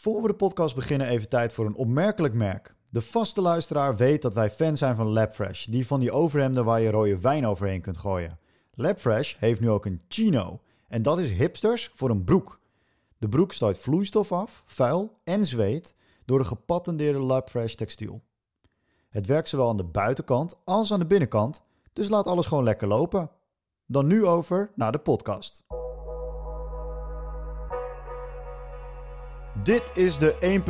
Voor we de podcast beginnen, even tijd voor een opmerkelijk merk. De vaste luisteraar weet dat wij fan zijn van Labfresh, die van die overhemden waar je rode wijn overheen kunt gooien. Labfresh heeft nu ook een chino, en dat is hipsters voor een broek. De broek stoot vloeistof af, vuil en zweet door de gepatenteerde Labfresh textiel. Het werkt zowel aan de buitenkant als aan de binnenkant, dus laat alles gewoon lekker lopen. Dan nu over naar de podcast. Dit is de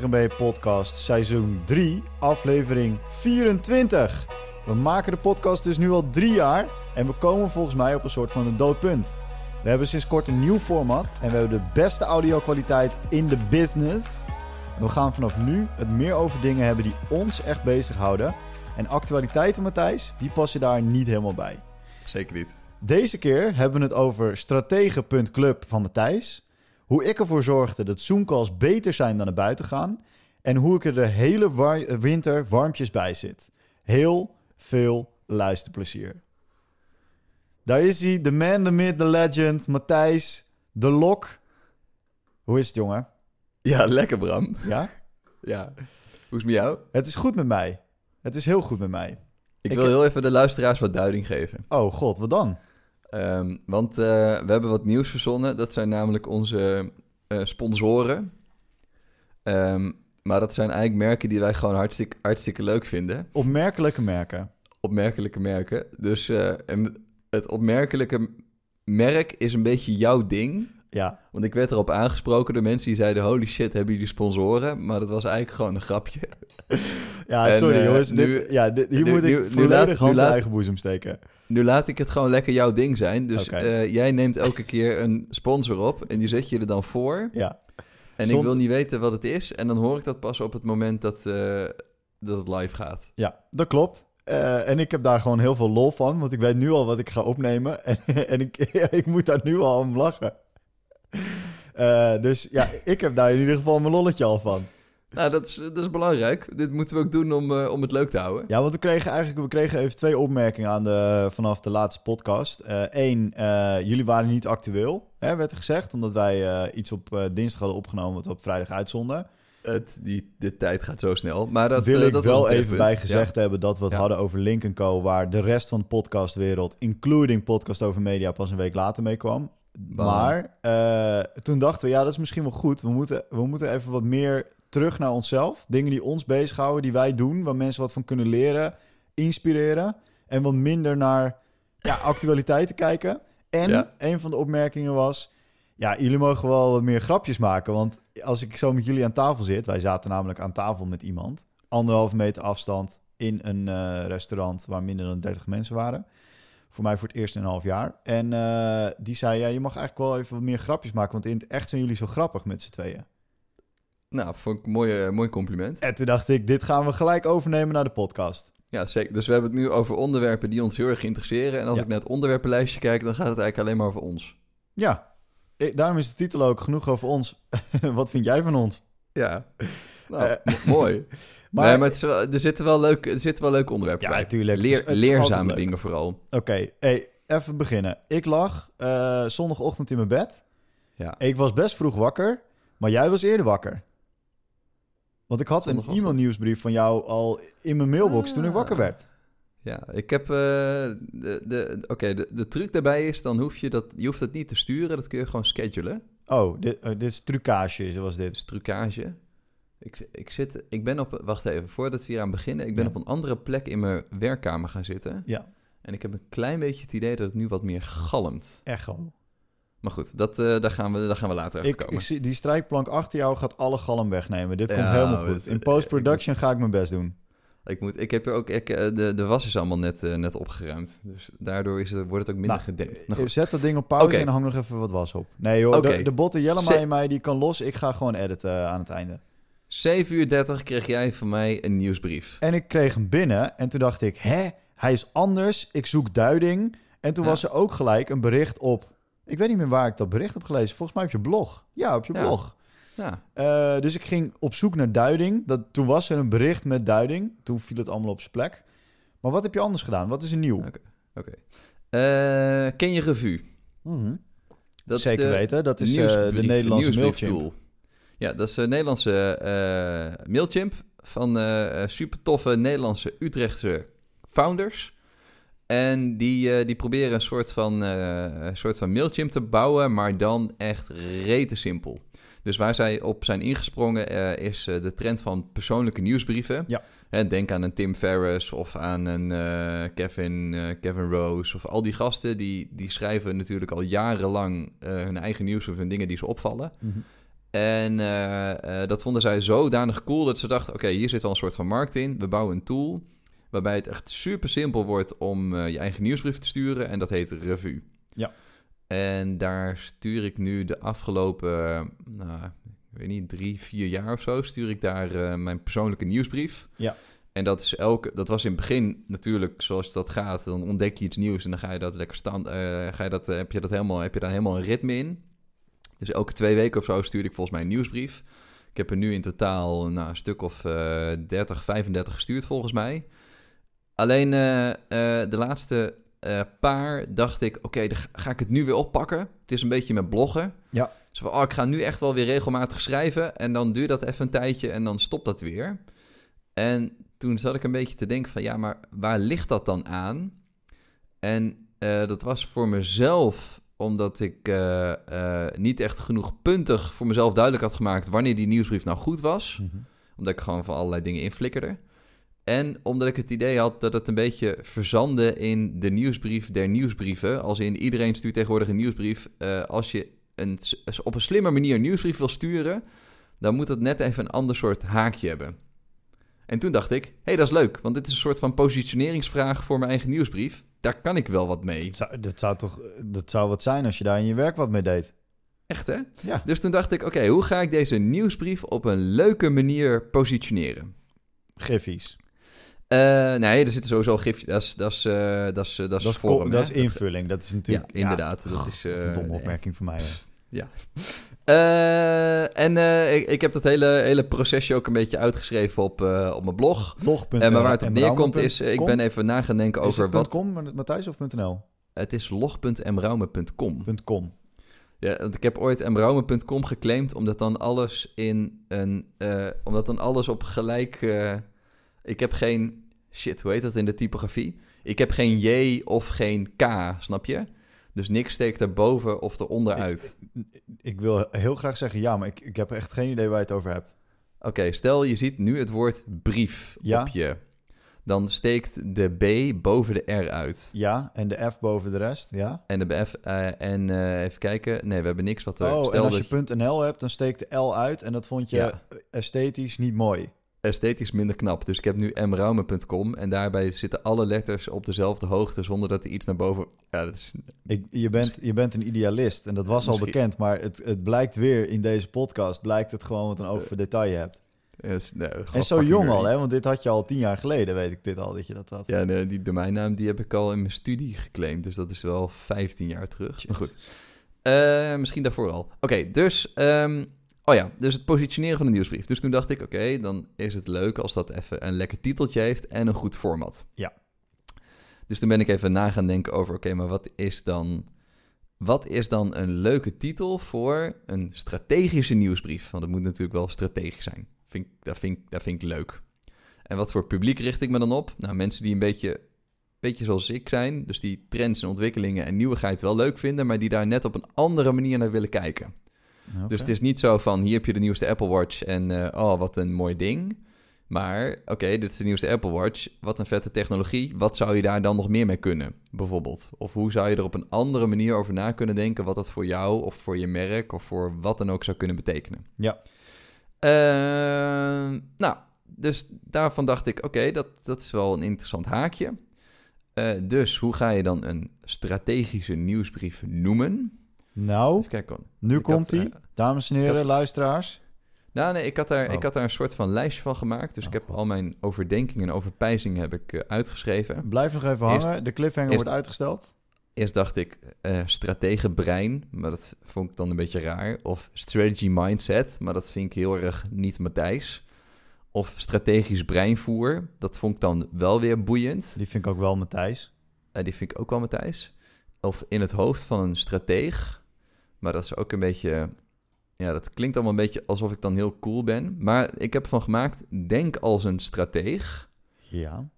1.44 MB podcast, seizoen 3, aflevering 24. We maken de podcast dus nu al drie jaar en we komen volgens mij op een soort van een doodpunt. We hebben sinds kort een nieuw format en we hebben de beste audio-kwaliteit in de business. We gaan vanaf nu het meer over dingen hebben die ons echt bezighouden. En actualiteiten, Matthijs, die passen daar niet helemaal bij. Zeker niet. Deze keer hebben we het over stratege.club van Matthijs. Hoe ik ervoor zorgde dat Zoomcalls beter zijn dan naar buiten gaan. En hoe ik er de hele winter warmpjes bij zit. Heel veel luisterplezier. Daar is hij, de man, the myth, the legend, Matthijs, de lok. Hoe is het, jongen? Ja, lekker Bram. Ja? Ja. Hoe is het met jou? Het is goed met mij. Het is heel goed met mij. Ik, Ik wil heb- heel even de luisteraars wat duiding geven. Oh god, wat dan? Ehm, want eh, we hebben wat nieuws verzonnen. Dat zijn namelijk onze eh, sponsoren. Ehm, maar dat zijn eigenlijk merken die wij gewoon hartstikke, hartstikke leuk vinden. Opmerkelijke merken. Opmerkelijke merken. Dus en het opmerkelijke merk is een beetje jouw ding. Ja, Want ik werd erop aangesproken door mensen die zeiden... holy shit, hebben jullie sponsoren? Maar dat was eigenlijk gewoon een grapje. ja En, sorry eh, jongens. nu- dit, ja, dit- hier nu- moet ik nu- volledig laat- hand laat- eigen boezem steken. Nu laat ik het gewoon lekker jouw ding zijn. Dus eh, jij neemt elke keer een sponsor op en die zet je er dan voor. Ja, En ik wil niet weten wat het is. En dan hoor ik dat pas op het moment dat, eh, dat het live gaat. ja dat klopt. En ik heb daar gewoon heel veel lol van, want ik weet nu al wat ik ga opnemen. En, en ik, ik moet daar nu al om lachen. Eh, dus ja, ik heb daar in ieder geval mijn lolletje al van. Nou, dat is, dat is belangrijk. Dit moeten we ook doen om, eh, om het leuk te houden. Ja, want we kregen eigenlijk we kregen even twee opmerkingen aan de, vanaf de laatste podcast. Eén, jullie waren niet actueel, hè, werd er gezegd. Omdat wij eh, iets op eh, dinsdag hadden opgenomen wat we op vrijdag uitzonden. Het, die, de tijd gaat zo snel. Maar dat wil eh, ik dat wel even bij gezegd hebben dat we het Ja. hadden over Link Co. Waar de rest van de podcastwereld, including podcast over media, pas een week later mee kwam. Maar eh, toen dachten we, ja, dat is misschien wel goed. We moeten, we moeten even wat meer terug naar onszelf. Dingen die ons bezighouden, die wij doen, waar mensen wat van kunnen leren, inspireren. En wat minder naar ja, actualiteiten kijken. En Ja. een van de opmerkingen was, ja, jullie mogen wel wat meer grapjes maken. Want als ik zo met jullie aan tafel zit, wij zaten namelijk aan tafel met iemand, anderhalve meter afstand in een eh, restaurant waar minder dan 30 mensen waren. Voor mij voor het eerst in een half jaar. En eh, die zei, ja, je mag eigenlijk wel even wat meer grapjes maken, want in het echt zijn jullie zo grappig met z'n tweeën. Nou, vond ik een mooi, eh, mooi compliment. En toen dacht ik, dit gaan we gelijk overnemen naar de podcast. Ja, zeker. Dus we hebben het nu over onderwerpen die ons heel erg interesseren. En als Ja. ik naar het onderwerpenlijstje kijk, dan gaat het eigenlijk alleen maar over ons. Ja, ik- daarom is de titel ook genoeg over ons. wat vind jij van ons? Ja, nou, Eh, mooi. Maar, nee, maar is er, zitten wel leuke, er zitten wel leuke onderwerpen Ja, bij. tuurlijk. Leer, leerzame dingen vooral. Oké, hey, even beginnen. Ik lag eh, zondagochtend in mijn bed. Ja. Ik was best vroeg wakker, maar jij was eerder wakker. Want ik had een e-mailnieuwsbrief van jou al in mijn mailbox toen ik Ah. wakker werd. Ja, ik heb... eh, de, de, Oké, de, de truc daarbij is, dan hoef je dat... Je hoeft dat niet te sturen, dat kun je gewoon schedulen. Oh, dit, eh, dit is trucage, zoals dit. is trucage. Ik, ik zit... Ik ben op... Wacht even, voordat we hier aan beginnen. Ik ben Ja. op een andere plek in mijn werkkamer gaan zitten. Ja, En ik heb een klein beetje het idee dat het nu wat meer galmt. echo. Maar goed, dat, eh, daar, gaan we, daar gaan we later Ik, komen. ik zie, die strijkplank achter jou gaat alle galm wegnemen. Dit Ja, komt helemaal het- goed. In post-production ga ik mijn best doen. Ik, moet, ik heb er ook, ik, eh, de, de was is allemaal net, eh, net opgeruimd. Dus daardoor is het, wordt het ook minder Nou, gedempt. Nou, goed. Zet dat ding op pauze en hang nog even wat was op. Nee joh, de, de botte Jellema in mij die kan los. Ik ga gewoon editen aan het einde. 7 uur 30 kreeg jij van mij een nieuwsbrief. En ik kreeg hem binnen en toen dacht ik, hè, hij is anders. Ik zoek duiding. En toen Ja. was er ook gelijk een bericht op... Ik weet niet meer waar ik dat bericht heb gelezen. Volgens mij op je blog. Ja, op je Ja. blog. Ja, Eh, dus ik ging op zoek naar duiding. Dat, toen was er een bericht met duiding. Toen viel het allemaal op zijn plek. Maar wat heb je anders gedaan? Wat is er nieuw? Oké. Eh, ken je Revue? Mhm. Dat Zeker is de weten. Dat is eh, de Nederlandse mailchimp. Ja, dat is de Nederlandse eh Mailchimp van eh, eh, super toffe Nederlandse Utrechtse founders. En die, die proberen een soort van, een soort van Mailchimp te bouwen, maar dan echt rete simpel. Dus waar zij op zijn ingesprongen is de trend van persoonlijke nieuwsbrieven. Ja. Denk aan een Tim Ferriss of aan een Kevin, Kevin Rose of al die gasten. Die, die schrijven natuurlijk al jarenlang hun eigen nieuwsbrief en dingen die ze opvallen. Mhm. En eh, eh, dat vonden zij zodanig cool dat ze dachten: oké, hier zit wel een soort van markt in. We bouwen een tool waarbij het echt super simpel wordt om eh, je eigen nieuwsbrief te sturen. En dat heet Revue. Ja. En daar stuur ik nu de afgelopen, nou, ik weet niet, drie, vier jaar of zo, stuur ik daar mijn persoonlijke nieuwsbrief. Ja. En dat, is elke, dat was in het begin natuurlijk zoals dat gaat. Dan ontdek je iets nieuws en dan ga je dat lekker stand, ga je dat, heb, je dat helemaal, heb je daar helemaal een ritme in. Dus elke twee weken of zo stuur ik volgens mij een nieuwsbrief. Ik heb er nu in totaal nou, een stuk of eh 30, 35 gestuurd volgens mij. Alleen eh, eh, de laatste eh, paar dacht ik, oké, dan ga- ik het nu weer oppakken. Het is een beetje met bloggen. Ja. Dus van, oh, ik ga nu echt wel weer regelmatig schrijven. En dan duurt dat even een tijdje en dan stopt dat weer. En toen zat ik een beetje te denken van, ja, maar waar ligt dat dan aan? En dat was voor mezelf omdat ik eh, eh, niet echt genoeg puntig voor mezelf duidelijk had gemaakt wanneer die nieuwsbrief nou goed was Mhm. omdat ik gewoon van allerlei dingen inflikkerde. En omdat ik het idee had dat het een beetje verzandde in de nieuwsbrief der nieuwsbrieven. Als in iedereen stuurt tegenwoordig een nieuwsbrief. Eh, als je een, op een slimme manier een nieuwsbrief wil sturen, dan moet het net even een ander soort haakje hebben. En toen dacht ik, hé, hey, dat is leuk, want dit is een soort van positioneringsvraag voor mijn eigen nieuwsbrief. Daar kan ik wel wat mee. Dat, zou, dat zou toch dat zou wat zijn als je daar in je werk wat mee deed. Echt, hè? Ja. Dus toen dacht ik, oké, hoe ga ik deze nieuwsbrief op een leuke manier positioneren? Griffies. Eh, nee, er zitten sowieso gifjes. Dat is, dat is, eh, dat is, eh, dat is, Dat is, vorm, ko- hè? dat is invulling. Dat is natuurlijk... Ja, inderdaad. dat goh, is, een domme opmerking van mij. hè. Eh, en eh, ik, ik heb dat hele, hele procesje ook een beetje uitgeschreven op, eh, op mijn blog. Blog.nl. En maar waar het op neerkomt is, ik ben even na gaan denken over het wat... .com, Matthijs of .nl? Het is log.mraume.com. .com. Ja, want ik heb ooit mraume.com geclaimd, omdat dan alles in een... omdat dan alles op gelijk... ik heb geen... Shit, hoe heet dat in de typografie? Ik heb geen J of geen K, snap je? Dus niks steekt erboven of eronder uit. Ik wil heel graag zeggen ja, maar ik, ik heb echt geen idee waar je het over hebt. Oké, stel je ziet nu het woord brief Ja. op je. Dan steekt de B boven de R uit. Ja, en de F boven de rest, ja. En de F, eh, en eh, even kijken. Nee, we hebben niks wat er... Oh, en stel als dat je .nl hebt, dan steekt de L uit en dat vond je Ja. esthetisch niet mooi. Esthetisch minder knap. Dus ik heb nu mraume.com en daarbij zitten alle letters op dezelfde hoogte zonder dat er iets naar boven... Ja, dat is... Ik, je, bent, je bent een idealist en dat was al bekend, maar het, het blijkt weer in deze podcast, blijkt het gewoon wat een oog voor detail je hebt. nee, En zo jong al, hè? want dit had je al tien jaar geleden, weet ik dit al, dat je dat had. Ja, nee, die domeinnaam die heb ik al in mijn studie geclaimd. Dus dat is wel 15 jaar terug. Maar goed. Eh, misschien daarvoor al. Oké, dus... ehm, oh ja, dus het positioneren van de nieuwsbrief. Dus toen dacht ik, oké, dan is het leuk als dat even een lekker titeltje heeft en een goed format. Ja. Dus toen ben ik even na gaan denken over, oké, maar wat is dan... Wat is dan een leuke titel voor een strategische nieuwsbrief? Want het moet natuurlijk wel strategisch zijn. Vind, dat, vind, ik- dat vind ik leuk. En wat voor publiek richt ik me dan op? Nou, mensen die een beetje, beetje zoals ik zijn. Dus die trends en ontwikkelingen en nieuwigheid wel leuk vinden, maar die daar net op een andere manier naar willen kijken. Dus het is niet zo van, hier heb je de nieuwste Apple Watch en eh, oh, wat een mooi ding. Maar, oké, dit is de nieuwste Apple Watch. Wat een vette technologie. Wat zou je daar dan nog meer mee kunnen, bijvoorbeeld? Of hoe zou je er op een andere manier over na kunnen denken... wat dat voor jou of voor je merk of voor wat dan ook zou kunnen betekenen? Ja. Eh, nou, dus daarvan dacht ik, oké, dat, dat is wel een interessant haakje. Eh, dus hoe ga je dan een strategische nieuwsbrief noemen? Nou, kijken. nu komt hij. eh, Dames en heren, had- luisteraars. Nou, nee, ik had, daar, Oh. ik had daar een soort van lijstje van gemaakt. Dus Oh, ik heb God. al mijn overdenkingen en overpijzingen heb ik, eh, uitgeschreven. Blijf nog even Eerst- hangen. De cliffhanger eerst- wordt uitgesteld. Eerst dacht ik eh stratege brein, maar dat vond ik dan een beetje raar. Of strategy mindset, maar dat vind ik heel erg niet Matthijs. Of strategisch breinvoer, dat vond ik dan wel weer boeiend. Die vind ik ook wel Matthijs. Eh, die vind ik ook wel Matthijs. Of in het hoofd van een strateeg, maar dat is ook een beetje ja, dat klinkt allemaal een beetje alsof ik dan heel cool ben. Maar ik heb ervan gemaakt, denk als een strateeg. Ja.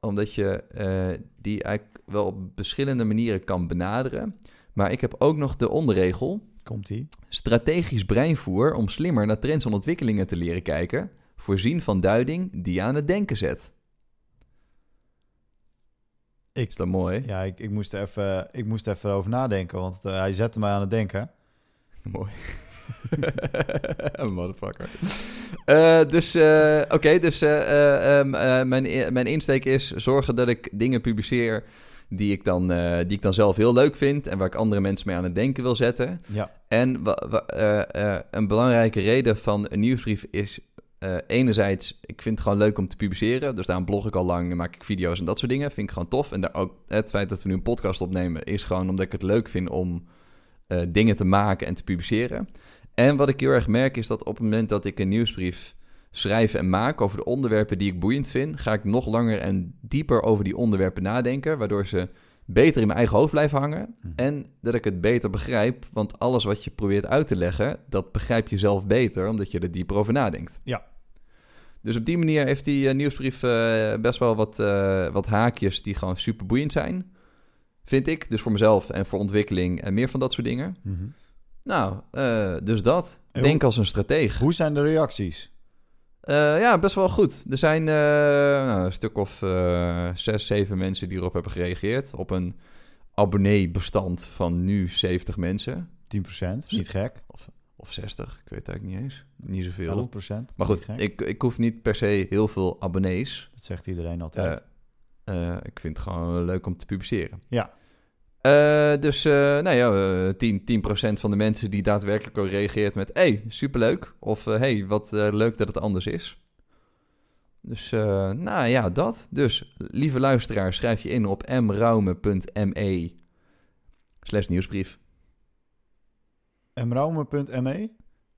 Omdat je eh, die eigenlijk wel op verschillende manieren kan benaderen. Maar ik heb ook nog de onderregel. Komt-ie. Strategisch breinvoer om slimmer naar trends en ontwikkelingen te leren kijken. Voorzien van duiding die je aan het denken zet. Ik- Is dat mooi? Ja, ik, ik, moest er even, ik moest even over nadenken, want eh, hij zette mij aan het denken. Mooi. Motherfucker. Eh, dus, eh, oké, dus eh, eh, ehm, eh, mijn, i- mijn insteek is zorgen dat ik dingen publiceer die ik, dan, die ik dan zelf heel leuk vind en waar ik andere mensen mee aan het denken wil zetten. Ja. En een belangrijke reden van een nieuwsbrief is enerzijds, ik vind het gewoon leuk om te publiceren. Dus daarom blog ik al lang, maak ik video's en dat soort dingen. Vind ik gewoon tof. En daar ook het feit dat we nu een podcast opnemen is gewoon omdat ik het leuk vind om eh, dingen te maken en te publiceren. En wat ik heel erg merk is dat op het moment dat ik een nieuwsbrief schrijf en maak over de onderwerpen die ik boeiend vind, ga ik nog langer en dieper over die onderwerpen nadenken, waardoor ze beter in mijn eigen hoofd blijven hangen Mhm. en dat ik het beter begrijp, want alles wat je probeert uit te leggen, dat begrijp je zelf beter, omdat je er dieper over nadenkt. Ja. Dus op die manier heeft die eh, nieuwsbrief eh, best wel wat, wat haakjes die gewoon super boeiend zijn, vind ik. Dus voor mezelf en voor ontwikkeling en meer van dat soort dingen. Mhm. Nou, eh, dus dat. En Denk hoe- als een strateeg. Hoe zijn de reacties? Eh, ja, best wel goed. Er zijn eh, nou, een stuk of zes, zeven mensen die erop hebben gereageerd. Op een abonneebestand van nu 70 mensen. 10%, niet gek. Of 60, ik weet het eigenlijk niet eens. Niet zoveel. 11%. Maar niet goed, ik, ik hoef niet per se heel veel abonnees. Dat zegt iedereen altijd. Ik vind het gewoon leuk om te publiceren. Ja. Eh, dus, eh, nou ja, eh, 10, 10% van de mensen die daadwerkelijk reageert met... hey, superleuk. Of eh, hey, wat leuk dat het anders is. Dus, nou ja, dat. Dus, lieve luisteraar, schrijf je in op mraume.me slash nieuwsbrief. mraume.me?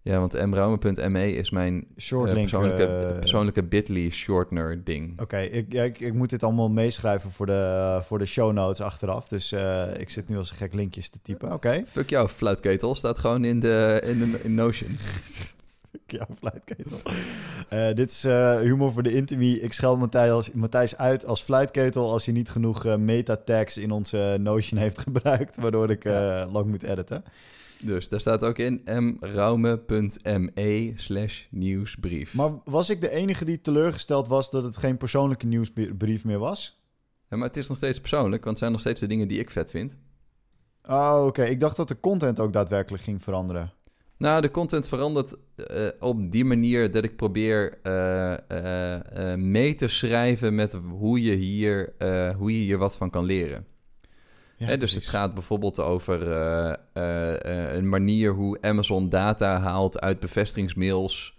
Ja, want mraume.me is mijn eh, persoonlijke, eh, persoonlijke bit.ly shortener ding. Oké, ik, ja, ik, ik moet dit allemaal meeschrijven voor de, voor de show notes achteraf. Dus eh, ik zit nu als een gek linkjes te typen. Oké. Fuck jou, fluitketel. Staat gewoon in, de, in, de, in Notion. Ja, fluitketel. Eh, dit is eh, humor voor de intimie. Ik schel Matthijs, Matthijs uit als fluitketel als hij niet genoeg eh, meta-tags in onze Notion heeft gebruikt, waardoor ik eh, lang moet editen. Dus daar staat ook in mraume.me slash nieuwsbrief. Maar was ik de enige die teleurgesteld was dat het geen persoonlijke nieuwsbrief meer was? Ja, maar het is nog steeds persoonlijk, want het zijn nog steeds de dingen die ik vet vind. Oh, oké. Ik dacht dat de content ook daadwerkelijk ging veranderen. Nou, de content verandert eh, op die manier dat ik probeer eh, eh, mee te schrijven met hoe je, hier, hoe je hier wat van kan leren. Ja, dus het gaat bijvoorbeeld over eh, eh, eh, een manier hoe Amazon data haalt uit bevestigingsmails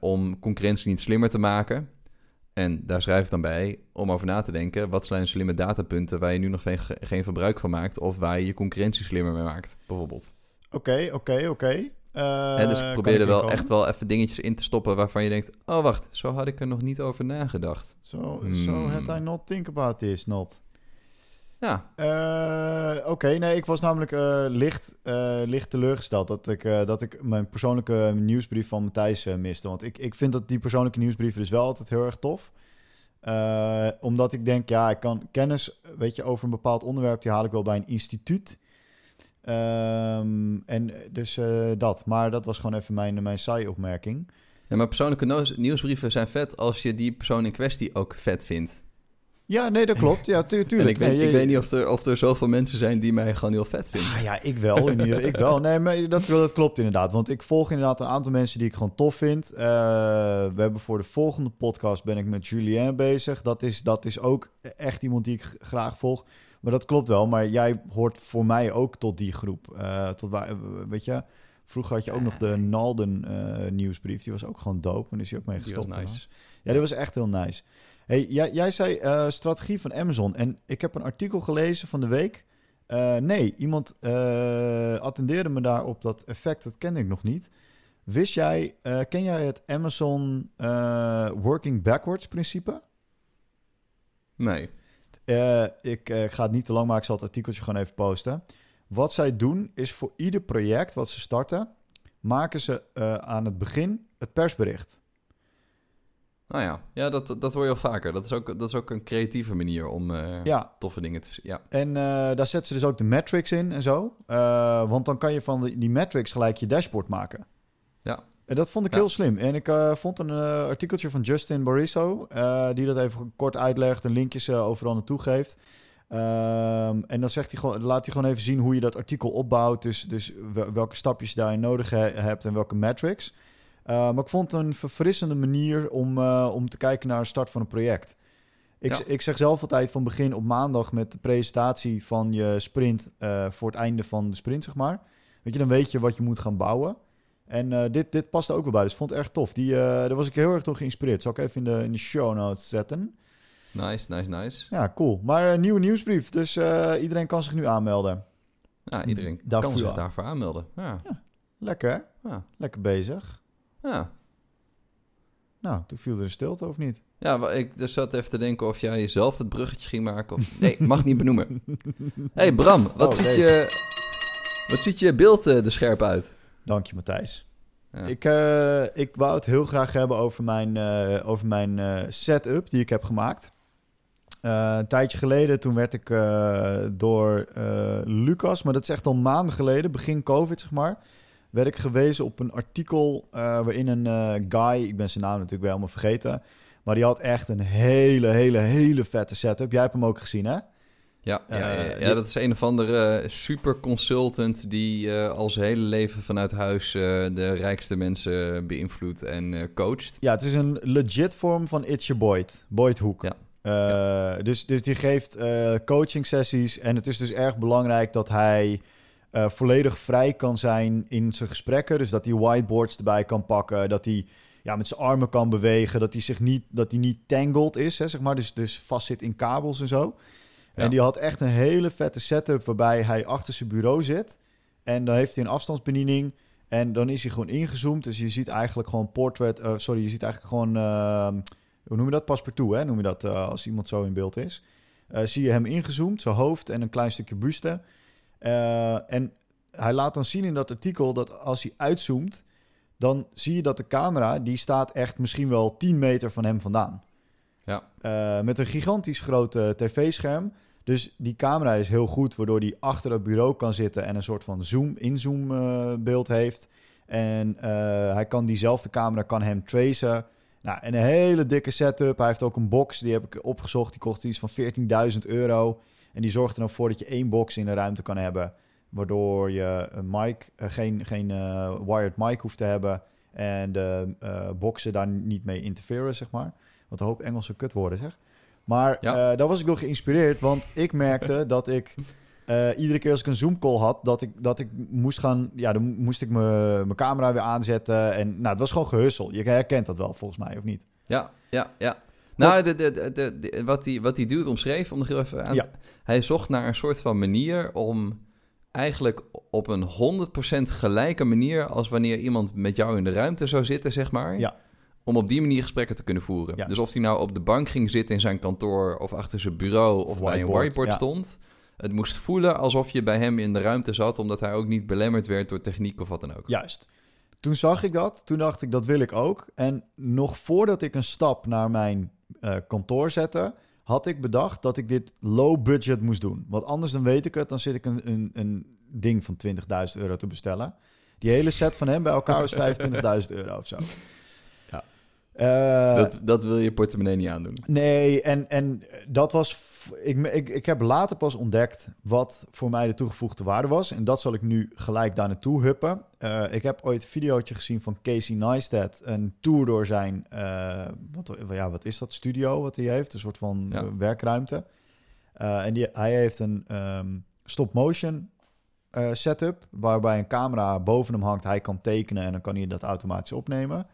om concurrentie niet slimmer te maken. En daar schrijf ik dan bij om over na te denken. Wat zijn slimme datapunten waar je nu nog geen, geen verbruik van maakt of waar je je concurrentie slimmer mee maakt, bijvoorbeeld. Oké, oké, oké. Dus ik kan probeer er in wel komen? echt wel even dingetjes in te stoppen waarvan je denkt... oh, wacht, zo had ik er nog niet over nagedacht. So, Hmm. so had I not think about this, not. Ja, Eh, Oké, nee, ik was namelijk eh, licht, eh, licht teleurgesteld dat ik, dat ik mijn persoonlijke nieuwsbrief van Matthijs miste. Want ik, ik vind dat die persoonlijke nieuwsbrieven dus wel altijd heel erg tof. Omdat ik denk, ja, ik kan kennis, weet je, over een bepaald onderwerp, die haal ik wel bij een instituut. Ehm, en dus dat. Maar dat was gewoon even mijn, mijn saai opmerking. ja maar persoonlijke nieuwsbrieven zijn vet als je die persoon in kwestie ook vet vindt. Ja, nee, dat klopt. Ja, tu tuurlijk. En ik weet, Nee, ik je- weet niet of er, of er zoveel mensen zijn die mij gewoon heel vet vinden. Ah ja, ik wel. In ieder, ik wel. Nee, maar dat, dat klopt inderdaad. Want ik volg inderdaad een aantal mensen die ik gewoon tof vind. Eh, we hebben voor de volgende podcast ben ik met Julien bezig. Dat is, dat is ook echt iemand die ik graag volg. Maar dat klopt wel. Maar jij hoort voor mij ook tot die groep. Eh, tot waar, weet je, vroeger had je ook nog de Nalden eh, nieuwsbrief. Die was ook gewoon dope. En is hij ook mee Die was gestopt. nice. Ja, dat was echt heel nice. Hey, jij, jij zei eh, strategie van Amazon. En ik heb een artikel gelezen van de week. Eh, nee, iemand eh, attendeerde me daarop dat effect. Dat kende ik nog niet. Wist jij, ken jij het Amazon working backwards principe? Nee. Ik ga het niet te lang maken, ik zal het artikeltje gewoon even posten. Wat zij doen is voor ieder project wat ze starten, maken ze aan het begin het persbericht. Nou ja, ja dat, dat hoor je al vaker. Dat is ook, dat is ook een creatieve manier om eh, Ja, toffe dingen te... Ja, en eh, daar zetten ze dus ook de metrics in en zo. Eh, want dan kan je van die, die metrics gelijk je dashboard maken. Ja. En dat vond ik Ja. heel slim. En ik vond een artikeltje van Justin Bariso, die dat even kort uitlegt en linkjes overal naartoe geeft. Ehm, en dan zegt hij gewoon, laat hij gewoon even zien hoe je dat artikel opbouwt. Dus, dus wel- welke stapjes je daarin nodig he- hebt en welke metrics. Eh, maar ik vond het een verfrissende manier om, eh, om te kijken naar de start van een project. Ik, Ja. ik zeg zelf altijd van begin op maandag met de presentatie van je sprint eh, voor het einde van de sprint, zeg maar. Weet je, dan weet je wat je moet gaan bouwen. En eh, dit, dit past er ook wel bij, dus ik vond het erg tof. Die, eh, daar was ik heel erg door geïnspireerd. Zal ik even in de, in de show notes zetten. nice, nice, nice. Ja, cool. Maar een nieuwe nieuwsbrief, dus eh, iedereen kan zich nu aanmelden. Ja, iedereen Daarvoor kan zich ja. daarvoor aanmelden. Ja, Lekker, hè? ja, Lekker bezig. Ja. Nou, toen viel er een stilte, of niet? Ja, ik dus zat even te denken of jij zelf het bruggetje ging maken. Of... Nee, mag niet benoemen. hey Bram, wat, Oh, ziet deze. je, wat ziet je beeld eh, er scherp uit? Dank je, Matthijs. Ja. Ik, eh, ik wou het heel graag hebben over mijn, eh, over mijn setup die ik heb gemaakt. Een tijdje geleden, toen werd ik door Lucas, maar dat is echt al maanden geleden, begin COVID zeg maar, werd ik gewezen op een artikel eh, waarin een eh, guy, ik ben zijn naam natuurlijk wel helemaal vergeten, maar die had echt een hele, hele, hele vette setup. Jij hebt hem ook gezien, hè? Ja, ja, ja, Eh, ja, die- dat is een of andere super consultant die eh, al zijn hele leven vanuit huis de rijkste mensen beïnvloedt en coacht. Ja, het is een legit vorm van It's Your Boyd. Boyd Hoek. Ja. Dus, dus die geeft coaching sessies. En het is dus erg belangrijk dat hij eh, volledig vrij kan zijn in zijn gesprekken. Dus dat hij whiteboards erbij kan pakken. Dat hij ja, met zijn armen kan bewegen. Dat hij zich niet, dat hij niet tangled is, hè, zeg maar. Dus, dus vast zit in kabels en zo. Ja. En die had echt een hele vette setup waarbij hij achter zijn bureau zit. En dan heeft hij een afstandsbediening. En dan is hij gewoon ingezoomd. Dus je ziet eigenlijk gewoon portrait... eh, sorry, je ziet eigenlijk gewoon... ehm, hoe noem je dat? Paspartout, hè? Noem je dat eh, als iemand zo in beeld is. Zie je hem ingezoomd, zijn hoofd en een klein stukje buste. Eh, en hij laat dan zien in dat artikel dat als hij uitzoomt... dan zie je dat de camera, die staat echt misschien wel 10 meter van hem vandaan. Ja. Eh, met een gigantisch groot eh, tv-scherm. Dus die camera is heel goed, waardoor hij achter het bureau kan zitten en een soort van zoom-in-zoom beeld heeft. En hij kan diezelfde camera kan hem tracen. Nou, en een hele dikke setup. Hij heeft ook een box, die heb ik opgezocht. Die kost iets van 14.000 euro. En die zorgt er dan voor dat je één box in de ruimte kan hebben. Waardoor je een mic, eh, geen, geen eh, wired mic hoeft te hebben. En de eh, boxen daar niet mee interferen, zeg maar. Wat een hoop Engelse kutwoorden, zeg. Maar Ja. daar was ik door geïnspireerd. Want ik merkte dat ik iedere keer als ik een Zoom-call had... dat ik, dat ik moest gaan... Ja, dan moest ik me- mijn camera weer aanzetten. En nou, het was gewoon gehussel. Je herkent dat wel, volgens mij, of niet? Ja, ja, ja. Nou, de, de, de, de- de- wat hij wat die dude omschreef, om nog heel even aan... Ja. Hij zocht naar een soort van manier om eigenlijk op een 100% gelijke manier... als wanneer iemand met jou in de ruimte zou zitten, zeg maar... Ja. om op die manier gesprekken te kunnen voeren. Dus of hij nou op de bank ging zitten in zijn kantoor... of achter zijn bureau of bij een Whiteboard, stond... Het moest voelen alsof je bij hem in de ruimte zat... omdat hij ook niet belemmerd werd door techniek of wat dan ook. Juist. Toen zag ik dat. Toen dacht ik, dat wil ik ook. En nog voordat ik een stap naar mijn eh, kantoor zette... had ik bedacht dat ik dit low budget moest doen. Want anders dan weet ik het. Dan zit ik een, een, een ding van 20.000 euro te bestellen. Die hele set van hem bij elkaar is 25.000 euro of zo. Eh, Dat, dat wil je portemonnee niet aandoen. Nee, en, en dat was. Ik, ik, ik heb later pas ontdekt wat voor mij de toegevoegde waarde was. En dat zal ik nu gelijk daar naartoe huppen. Eh, ik heb ooit een videootje gezien van Casey Neistat. Een tour door zijn. eh, wat, ja, wat is dat? Studio wat hij heeft. Een soort van Ja. werkruimte. En die, hij heeft een ehm, stop-motion setup. Waarbij een camera boven hem hangt. Hij kan tekenen en dan kan hij dat automatisch opnemen.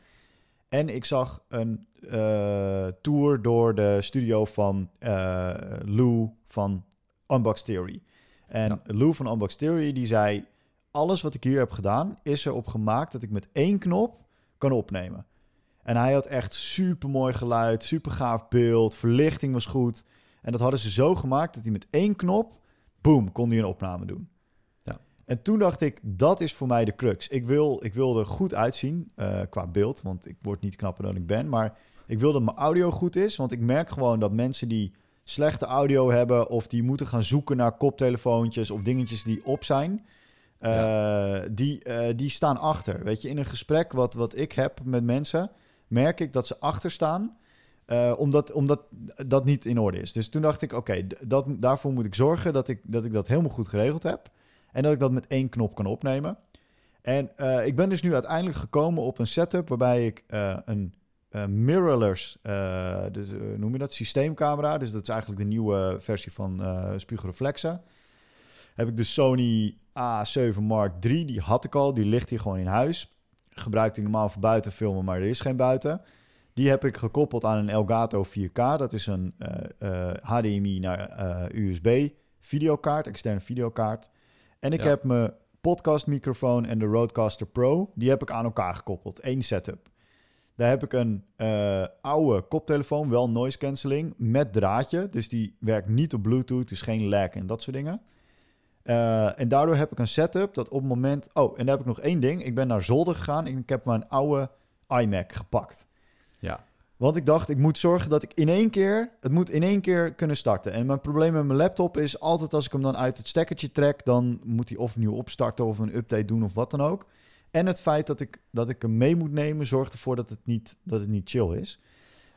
En ik zag een eh, tour door de studio van eh, Lou van Unbox Theory. En Ja. Lou van Unbox Theory die zei... alles wat ik hier heb gedaan is erop gemaakt... dat ik met één knop kan opnemen. En hij had echt super mooi geluid, super gaaf beeld... verlichting was goed. En dat hadden ze zo gemaakt dat hij met één knop... boom, kon hij een opname doen. En toen dacht ik, dat is voor mij de crux. Ik wil, ik wil er goed uitzien eh, qua beeld, want ik word niet knapper dan ik ben. Maar ik wil dat mijn audio goed is, want ik merk gewoon dat mensen die slechte audio hebben... of die moeten gaan zoeken naar koptelefoontjes of dingetjes die op zijn... eh, die, eh, die staan achter. Weet je, in een gesprek wat, wat ik heb met mensen... merk ik dat ze achter staan... omdat, omdat dat niet in orde is. Dus toen dacht ik, oké, daarvoor moet ik zorgen dat ik, dat ik dat helemaal goed geregeld heb. En dat ik dat met één knop kan opnemen. En eh, ik ben dus nu uiteindelijk gekomen op een setup waarbij ik eh, een eh, mirrorless, dus, noem je dat, systeemcamera. Dus dat is eigenlijk de nieuwe versie van spiegelreflexen. Heb ik de Sony A7 Mark III, die had ik al, die ligt hier gewoon in huis. Gebruikt ik normaal voor buiten filmen, maar er is geen buiten. Die heb ik gekoppeld aan een Elgato 4K. Dat is een HDMI naar USB videokaart, externe videokaart. En ik Ja. heb mijn podcastmicrofoon en de Rodecaster Pro, die heb ik aan elkaar gekoppeld. Eén setup. Daar heb ik een eh, oude koptelefoon, wel noise cancelling, met draadje. Dus die werkt niet op Bluetooth, dus geen lag en dat soort dingen. Eh, en daardoor heb ik een setup dat op het moment... Oh, en daar heb ik nog één ding. Ik ben naar zolder gegaan en ik heb mijn oude iMac gepakt. Want ik dacht, ik moet zorgen dat ik in één keer... Het moet in één keer kunnen starten. En mijn probleem met mijn laptop is altijd als ik hem dan uit het stekkertje trek... dan moet hij of nieuw opstarten of een update doen of wat dan ook. En het feit dat ik, dat ik hem mee moet nemen... zorgt ervoor dat het niet, dat het niet chill is.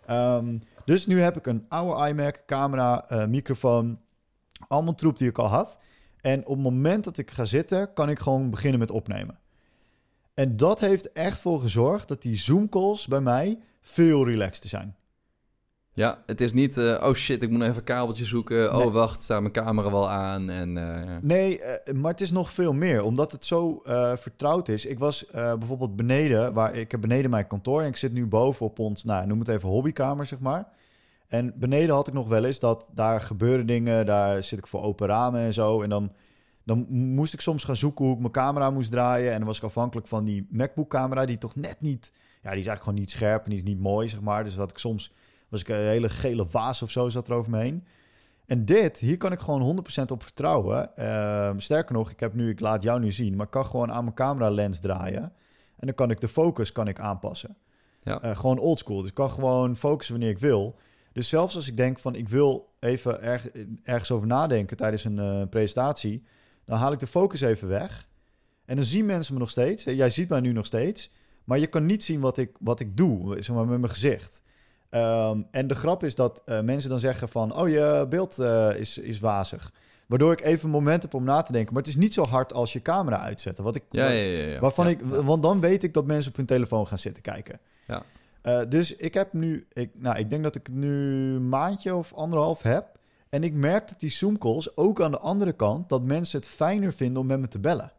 Ehm, dus nu heb ik een oude iMac, camera, eh, microfoon... allemaal troep die ik al had... En op het moment dat ik ga zitten, kan ik gewoon beginnen met opnemen. En dat heeft echt voor gezorgd dat die Zoom calls bij mij veel relaxter zijn. Ja, het is niet, eh, oh shit, ik moet even een kabeltje zoeken. Nee. Oh wacht, staat mijn camera wel aan? En, eh, Nee, eh, maar het is nog veel meer, omdat het zo vertrouwd is. Ik was bijvoorbeeld beneden, waar ik heb beneden mijn kantoor en ik zit nu boven op ons, nou noem het even hobbykamer, zeg maar. En beneden had ik nog wel eens dat daar gebeuren dingen, daar zit ik voor open ramen en zo. En dan, dan moest ik soms gaan zoeken hoe ik mijn camera moest draaien. En dan was ik afhankelijk van die MacBook-camera, die toch net niet, ja, die is eigenlijk gewoon niet scherp en die is niet mooi, zeg maar. Dus dat ik soms, was ik een hele gele vaas of zo, zat er over me heen. En dit, hier kan ik gewoon 100% op vertrouwen. Ehm, sterker nog, ik heb nu, ik laat jou nu zien, maar ik kan gewoon aan mijn camera lens draaien. En dan kan ik de focus kan ik aanpassen. Ja. Eh, gewoon oldschool. Dus ik kan gewoon focussen wanneer ik wil. Dus zelfs als ik denk van ik wil even erg, ergens over nadenken tijdens een eh, presentatie, dan haal ik de focus even weg. En dan zien mensen me nog steeds. Jij ziet mij nu nog steeds. Maar je kan niet zien wat ik, wat ik doe, zeg maar, met mijn gezicht. Ehm, en de grap is dat eh, mensen dan zeggen van... oh, je beeld eh, is, is wazig. Waardoor ik even een moment heb om na te denken. Maar het is niet zo hard als je camera uitzetten. Wat ik, ja, wat- ja, ja, waarvan ik. Want dan weet ik dat mensen op hun telefoon gaan zitten kijken. Ja. Eh, dus ik heb nu... Ik, nou, ik denk dat ik nu een maandje of anderhalf heb. En ik merk dat die Zoom calls ook aan de andere kant... dat mensen het fijner vinden om met me te bellen.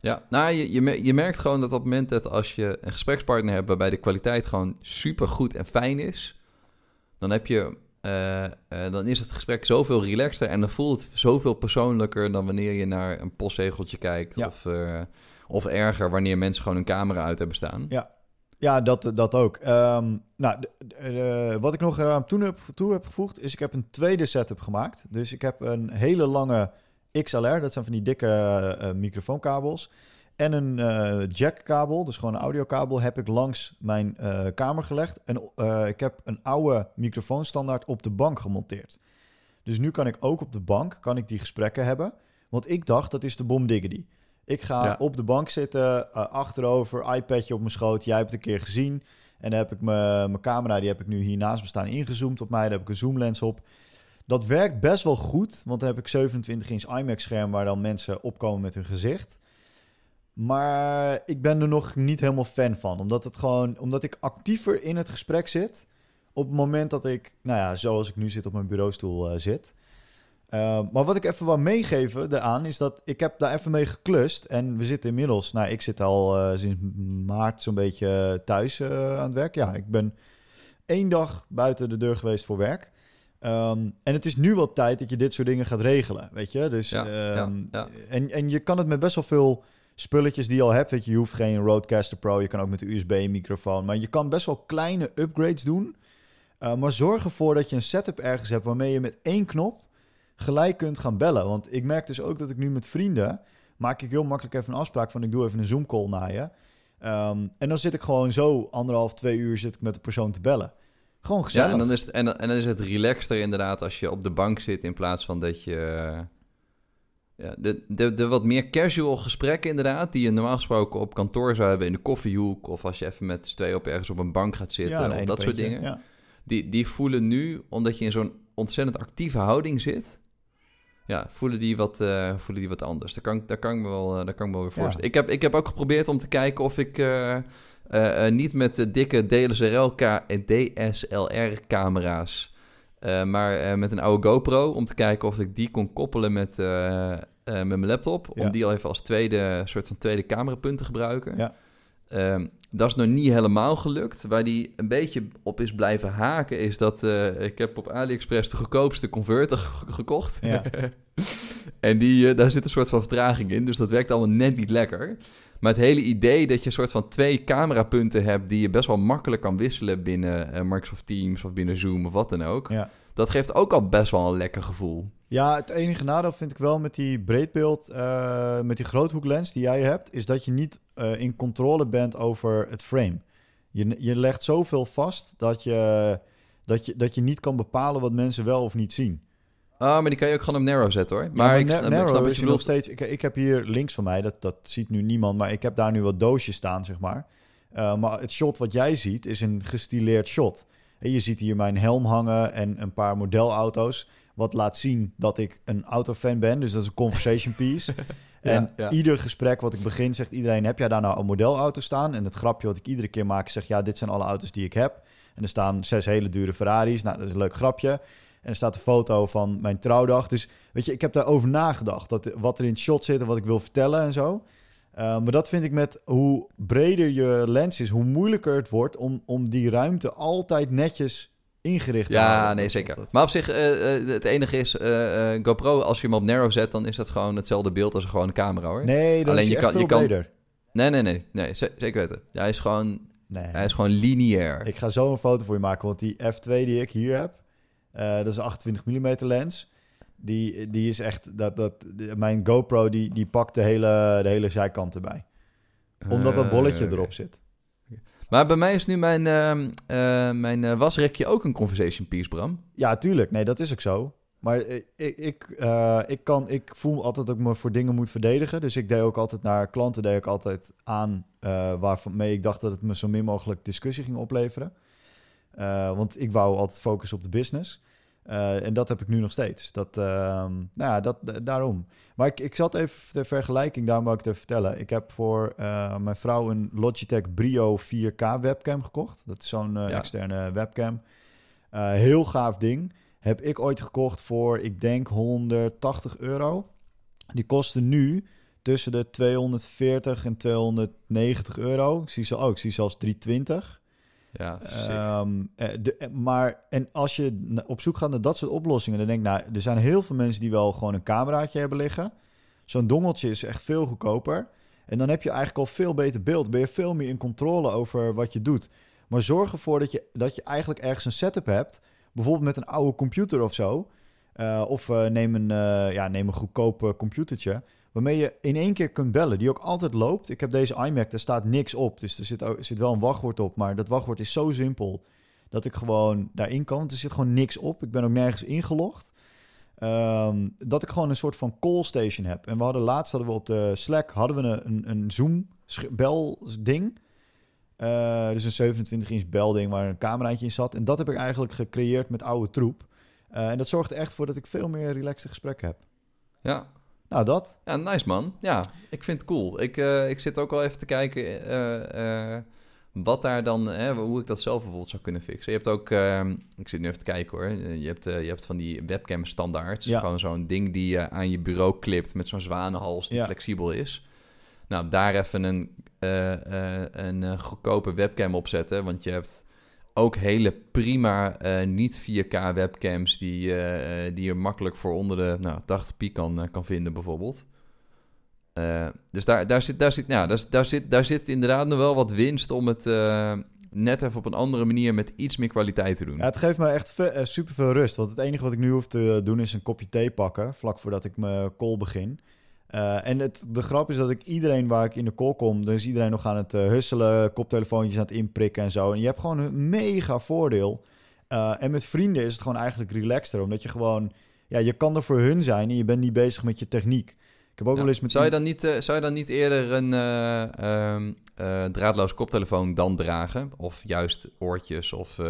Ja, nou, je, je, je merkt gewoon dat op het moment dat als je een gesprekspartner hebt waarbij de kwaliteit gewoon super goed en fijn is, dan heb je, eh, eh, dan is het gesprek zoveel relaxter en dan voelt het zoveel persoonlijker dan wanneer je naar een postzegeltje kijkt Ja. of, eh, of erger wanneer mensen gewoon hun camera uit hebben staan. Ja. Ja, dat, dat ook. Ehm, nou, wat ik nog toe heb, toe heb gevoegd, is ik heb een tweede setup gemaakt. Dus ik heb een hele lange XLR, dat zijn van die dikke eh, microfoonkabels. En een eh, jackkabel, dus gewoon een audiokabel, heb ik langs mijn eh, kamer gelegd. En eh, ik heb een oude microfoonstandaard op de bank gemonteerd. Dus nu kan ik ook op de bank kan ik die gesprekken hebben. Want ik dacht, dat is de bom diggity. Ik ga Ja. op de bank zitten, eh, achterover, iPadje op mijn schoot. Jij hebt het een keer gezien. En dan heb ik mijn mijn camera, die heb ik nu hier naast me staan, ingezoomd op mij. Daar heb ik een zoomlens op. Dat werkt best wel goed, want dan heb ik 27 inch IMAX scherm waar dan mensen opkomen met hun gezicht. Maar ik ben er nog niet helemaal fan van, omdat het gewoon, omdat ik actiever in het gesprek zit op het moment dat ik, nou ja, zoals ik nu zit op mijn bureaustoel eh, zit. Uh, maar wat ik even wil meegeven daaraan is dat ik heb daar even mee geklust. En we zitten inmiddels, nou ik zit al uh, sinds maart zo'n beetje thuis aan het werk. Ja, ik ben één dag buiten de deur geweest voor werk. Um, en het is nu wel tijd dat je dit soort dingen gaat regelen, weet je. Dus, Ja, um, ja. En, en je kan het met best wel veel spulletjes die je al hebt. Weet je, je hoeft geen Rodecaster Pro, je kan ook met de USB-microfoon. Maar je kan best wel kleine upgrades doen. Uh, maar zorg ervoor dat je een setup ergens hebt waarmee je met één knop gelijk kunt gaan bellen. Want ik merk dus ook dat ik nu met vrienden maak ik heel makkelijk even een afspraak van ik doe even een Zoom call naar je. Ehm, en dan zit ik gewoon zo anderhalf, twee uur zit ik met de persoon te bellen. Gewoon gezellig. Ja, en dan, is het, en, en dan is het relaxter inderdaad als je op de bank zit in plaats van dat je... eh, Ja, de, de, de wat meer casual gesprekken inderdaad, die je normaal gesproken op kantoor zou hebben in de koffiehoek... of als je even met z'n tweeën op ergens op een bank gaat zitten een of dat soort dingen. Ja. Die, die voelen nu, omdat je in zo'n ontzettend actieve houding zit... Ja, voelen die wat, eh, voelen die wat anders. Daar kan, daar kan ik me wel, eh, daar kan ik me wel weer Ja. voorstellen. Ik, heb, ik heb ook geprobeerd om te kijken of ik eh, eh, niet met de dikke DSLR-camera's... eh, maar met een oude GoPro om te kijken of ik die kon koppelen met, met mijn laptop. Ja. Om die al even als tweede soort van tweede camerapunt te gebruiken. Ja. Ehm, dat is nog niet helemaal gelukt. Waar die een beetje op is blijven haken, is dat ik heb op AliExpress de goedkoopste converter ge- gekocht. Ja. en die, daar zit een soort van vertraging in, dus dat werkt allemaal net niet lekker. Maar het hele idee dat je een soort van twee camerapunten hebt die je best wel makkelijk kan wisselen binnen eh, Microsoft Teams of binnen Zoom of wat dan ook. Ja. Dat geeft ook al best wel een lekker gevoel. Ja, het enige nadeel vind ik wel met die breedbeeld, eh, met die groothoeklens die jij hebt, is dat je niet eh, in controle bent over het frame. Je, je legt zoveel vast dat je, dat, je, dat je niet kan bepalen wat mensen wel of niet zien. Ah, maar die kan je ook gewoon op narrow zetten hoor. Maar, maar ik, na- snap- ik narrow snap wat is je nog steeds. Ik, ik heb hier links van mij, dat, dat ziet nu niemand, maar ik heb daar nu wat doosjes staan, zeg maar. Eh, maar het shot wat jij ziet is een gestileerd shot. En je ziet hier mijn helm hangen en een paar modelauto's. Wat laat zien dat ik een autofan ben. Dus dat is een conversation piece. Ja, en ja. ieder gesprek wat ik begin, zegt iedereen: Heb jij daar nou een modelauto staan? En het grapje wat ik iedere keer maak, zeg: Ja, dit zijn alle auto's die ik heb. En er staan zes hele dure Ferraris. Nou, dat is een leuk grapje. En er staat een foto van mijn trouwdag. Dus weet je, ik heb daarover nagedacht. Dat, wat er in het shot zit en wat ik wil vertellen en zo. Uh, maar dat vind ik met hoe breder je lens is, hoe moeilijker het wordt om, om die ruimte altijd netjes ingericht te houden. Ja, nee, zeker. dat- Maar op zich, eh, eh, het enige is, eh, eh, GoPro, als je hem op narrow zet, dan is dat gewoon hetzelfde beeld als een camera hoor. Nee, dat Alleen is je echt kan- veel je kan- breder. Nee, nee, nee, nee, ze- zeker weten. Ja, hij is gewoon, Nee. hij is gewoon lineair. Ik ga zo een foto voor je maken, want die F2 die ik hier heb, eh, dat is een 28 mm lens. Die, die is echt, dat, dat, mijn GoPro die, die pakt de hele, de hele zijkant erbij. Omdat dat bolletje Eh, erop zit. Maar bij mij is nu mijn, ehm, eh, mijn wasrekje ook een conversation piece, Bram. Ja, tuurlijk. Nee, dat is ook zo. Maar ik, ik, ik, ik, kan, ik voel altijd dat ik me voor dingen moet verdedigen. Dus ik deed ook altijd naar klanten deed ik altijd aan eh waarmee ik dacht dat het me zo min mogelijk discussie ging opleveren. Eh, want ik wou altijd focussen op de business. Eh, en dat heb ik nu nog steeds. Dat, ehm, nou ja, dat, da- daarom. Maar ik, ik zat even ter vergelijking, daarom wou ik het even vertellen. Ik heb voor eh, mijn vrouw een Logitech Brio 4K webcam gekocht. Dat is zo'n Ja. externe webcam. Heel gaaf ding. Heb ik ooit gekocht voor, ik denk, 180 euro. Die kostte nu tussen de 240 en 290 euro. Ik zie, ze, oh, ik zie zelfs 320. Ja. Ehm, eh, eh, maar en als je op zoek gaat naar dat soort oplossingen, dan denk ik, nou, er zijn heel veel mensen die wel gewoon een cameraatje hebben liggen. Zo'n dongeltje is echt veel goedkoper. En dan heb je eigenlijk al veel beter beeld. Ben je veel meer in controle over wat je doet. Maar zorg ervoor dat je, dat je eigenlijk ergens een setup hebt. Bijvoorbeeld met een oude computer of zo. Eh, of neem, een, eh, ja, neem een goedkoop eh, computertje. Waarmee je in één keer kunt bellen. Die ook altijd loopt. Ik heb deze iMac, daar staat niks op. Dus er zit, zit wel een wachtwoord op. Maar dat wachtwoord is zo simpel. Dat ik gewoon daarin kan. Want er zit gewoon niks op. Ik ben ook nergens ingelogd. Ehm, dat ik gewoon een soort van call station heb. En we hadden laatst hadden we op de Slack hadden we een, een, Zoom bel ding. Eh, dus een 27 inch belding waar een cameraatje in zat. En dat heb ik eigenlijk gecreëerd met oude troep. Eh, en dat zorgt echt voor dat ik veel meer relaxte gesprekken heb. ja. Nou, dat. ja, nice man. Ja, ik vind het cool. Ik, eh, ik zit ook al even te kijken eh, eh, wat daar dan, hoe ik dat zelf bijvoorbeeld zou kunnen fixen. Je hebt ook, ik zit nu even te kijken hoor, je hebt, je hebt van die webcam standaards. Ja. Gewoon zo'n ding die je aan je bureau klipt met zo'n zwanenhals die Ja. flexibel is. Nou, daar even een, een goedkope webcam op zetten, want je hebt ook hele prima eh, niet 4K webcams die, eh, die je makkelijk voor onder de nou, 80 piek kan, eh, kan vinden bijvoorbeeld. Dus daar, daar, zit, daar, zit, ja, daar, daar, zit, daar zit inderdaad nog wel wat winst om het net even op een andere manier met iets meer kwaliteit te doen. Het geeft me echt super veel rust. Want het enige wat ik nu hoef te doen is een kopje thee pakken. Vlak voordat ik mijn call begin. Eh, en het, de grap is dat ik iedereen waar ik in de call kom, dan is iedereen nog aan het uh, husselen, koptelefoontjes aan het inprikken en zo. En je hebt gewoon een mega voordeel. Uh, en met vrienden is het gewoon eigenlijk relaxter, omdat je gewoon, ja, je kan er voor hun zijn en je bent niet bezig met je techniek. Ik heb ook Ja. wel eens met zou, je dan niet, eh, zou je dan niet eerder een eh, ehm, eh, draadloos koptelefoon dan dragen? Of juist oortjes of eh,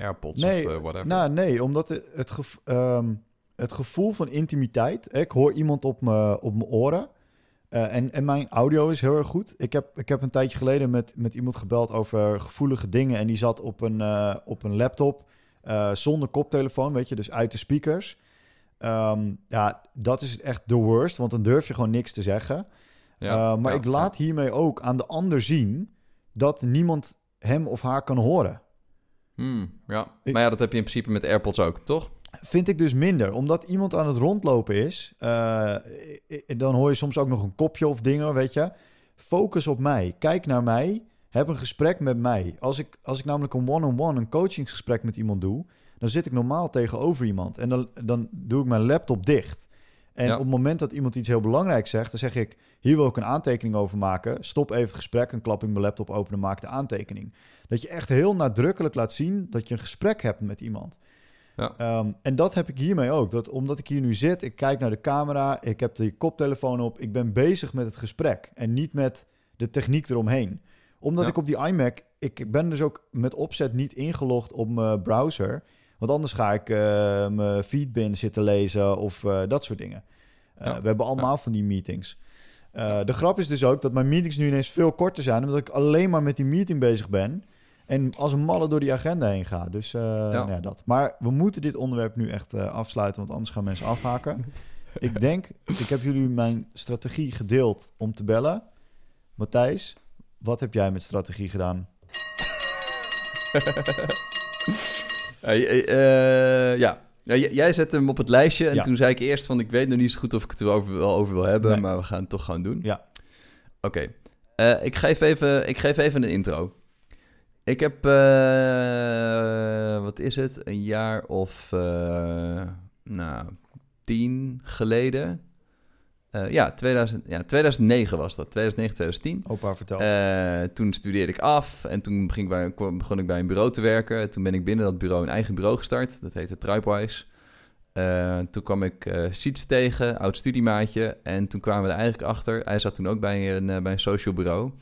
AirPods Nee, of eh, whatever? Nou, nee, omdat het, het, ehm, het gevoel van intimiteit... Ik hoor iemand op mijn op oren. eh, en, en mijn audio is heel erg goed. Ik heb, ik heb een tijdje geleden met, met iemand gebeld over gevoelige dingen. En die zat op een, eh, op een laptop eh, zonder koptelefoon, weet je, dus uit de speakers. Ehm, ja, dat is echt the worst, want dan durf je gewoon niks te zeggen. Ja, maar ja, ik laat hiermee ook aan de ander zien dat niemand hem of haar kan horen. Hmm, ja. Ik- maar ja, dat heb je in principe met AirPods ook, toch? Vind ik dus minder. Omdat iemand aan het rondlopen is, eh, dan hoor je soms ook nog een kopje of dingen, weet je. Focus op mij. Kijk naar mij. Heb een gesprek met mij. Als ik, als ik namelijk een one-on-one, een coachingsgesprek met iemand doe, dan zit ik normaal tegenover iemand. En dan, dan doe ik mijn laptop dicht. En Ja. op het moment dat iemand iets heel belangrijks zegt, dan zeg ik: Hier wil ik een aantekening over maken. Stop even het gesprek en klap ik mijn laptop open en maak de aantekening. Dat je echt heel nadrukkelijk laat zien dat je een gesprek hebt met iemand. Ja. Ehm, en dat heb ik hiermee ook. Dat, omdat ik hier nu zit, ik kijk naar de camera, ik heb de koptelefoon op, ik ben bezig met het gesprek en niet met de techniek eromheen. Omdat Ja. ik op die iMac, ik ben dus ook met opzet niet ingelogd op mijn browser. Want anders ga ik eh, mijn feedbin zitten lezen of eh, dat soort dingen. Eh, Ja. We hebben allemaal van die meetings. De grap is dus ook dat mijn meetings nu ineens veel korter zijn, omdat ik alleen maar met die meeting bezig ben. En als een malle door die agenda heen ga. Dus eh, nou ja, dat. Maar we moeten dit onderwerp nu echt eh, afsluiten, want anders gaan mensen afhaken. ik denk, ik heb jullie mijn strategie gedeeld om te bellen. Matthijs, wat heb jij met strategie gedaan? Hey, hey, eh, ja. Jij zette hem op het lijstje en Ja. toen zei ik eerst van ik weet nog niet zo goed of ik het erover, wel over wil hebben, Nee. maar we gaan het toch gewoon doen. Ja. Oké. Eh, ik, geef even, ik geef even een intro. Ik heb, eh, wat is het, een jaar of, eh, nou, tien geleden. Eh, ja, 2000, ja, 2009 was dat, 2009, 2010. Opa, vertel. Toen studeerde ik af en toen ging ik bij, begon ik bij een bureau te werken. Toen ben ik binnen dat bureau een eigen bureau gestart. Dat heette Tripewise. Eh, toen kwam ik eh Siets tegen, oud studiemaatje. En toen kwamen we er eigenlijk achter. Hij zat toen ook bij een, bij een social bureau.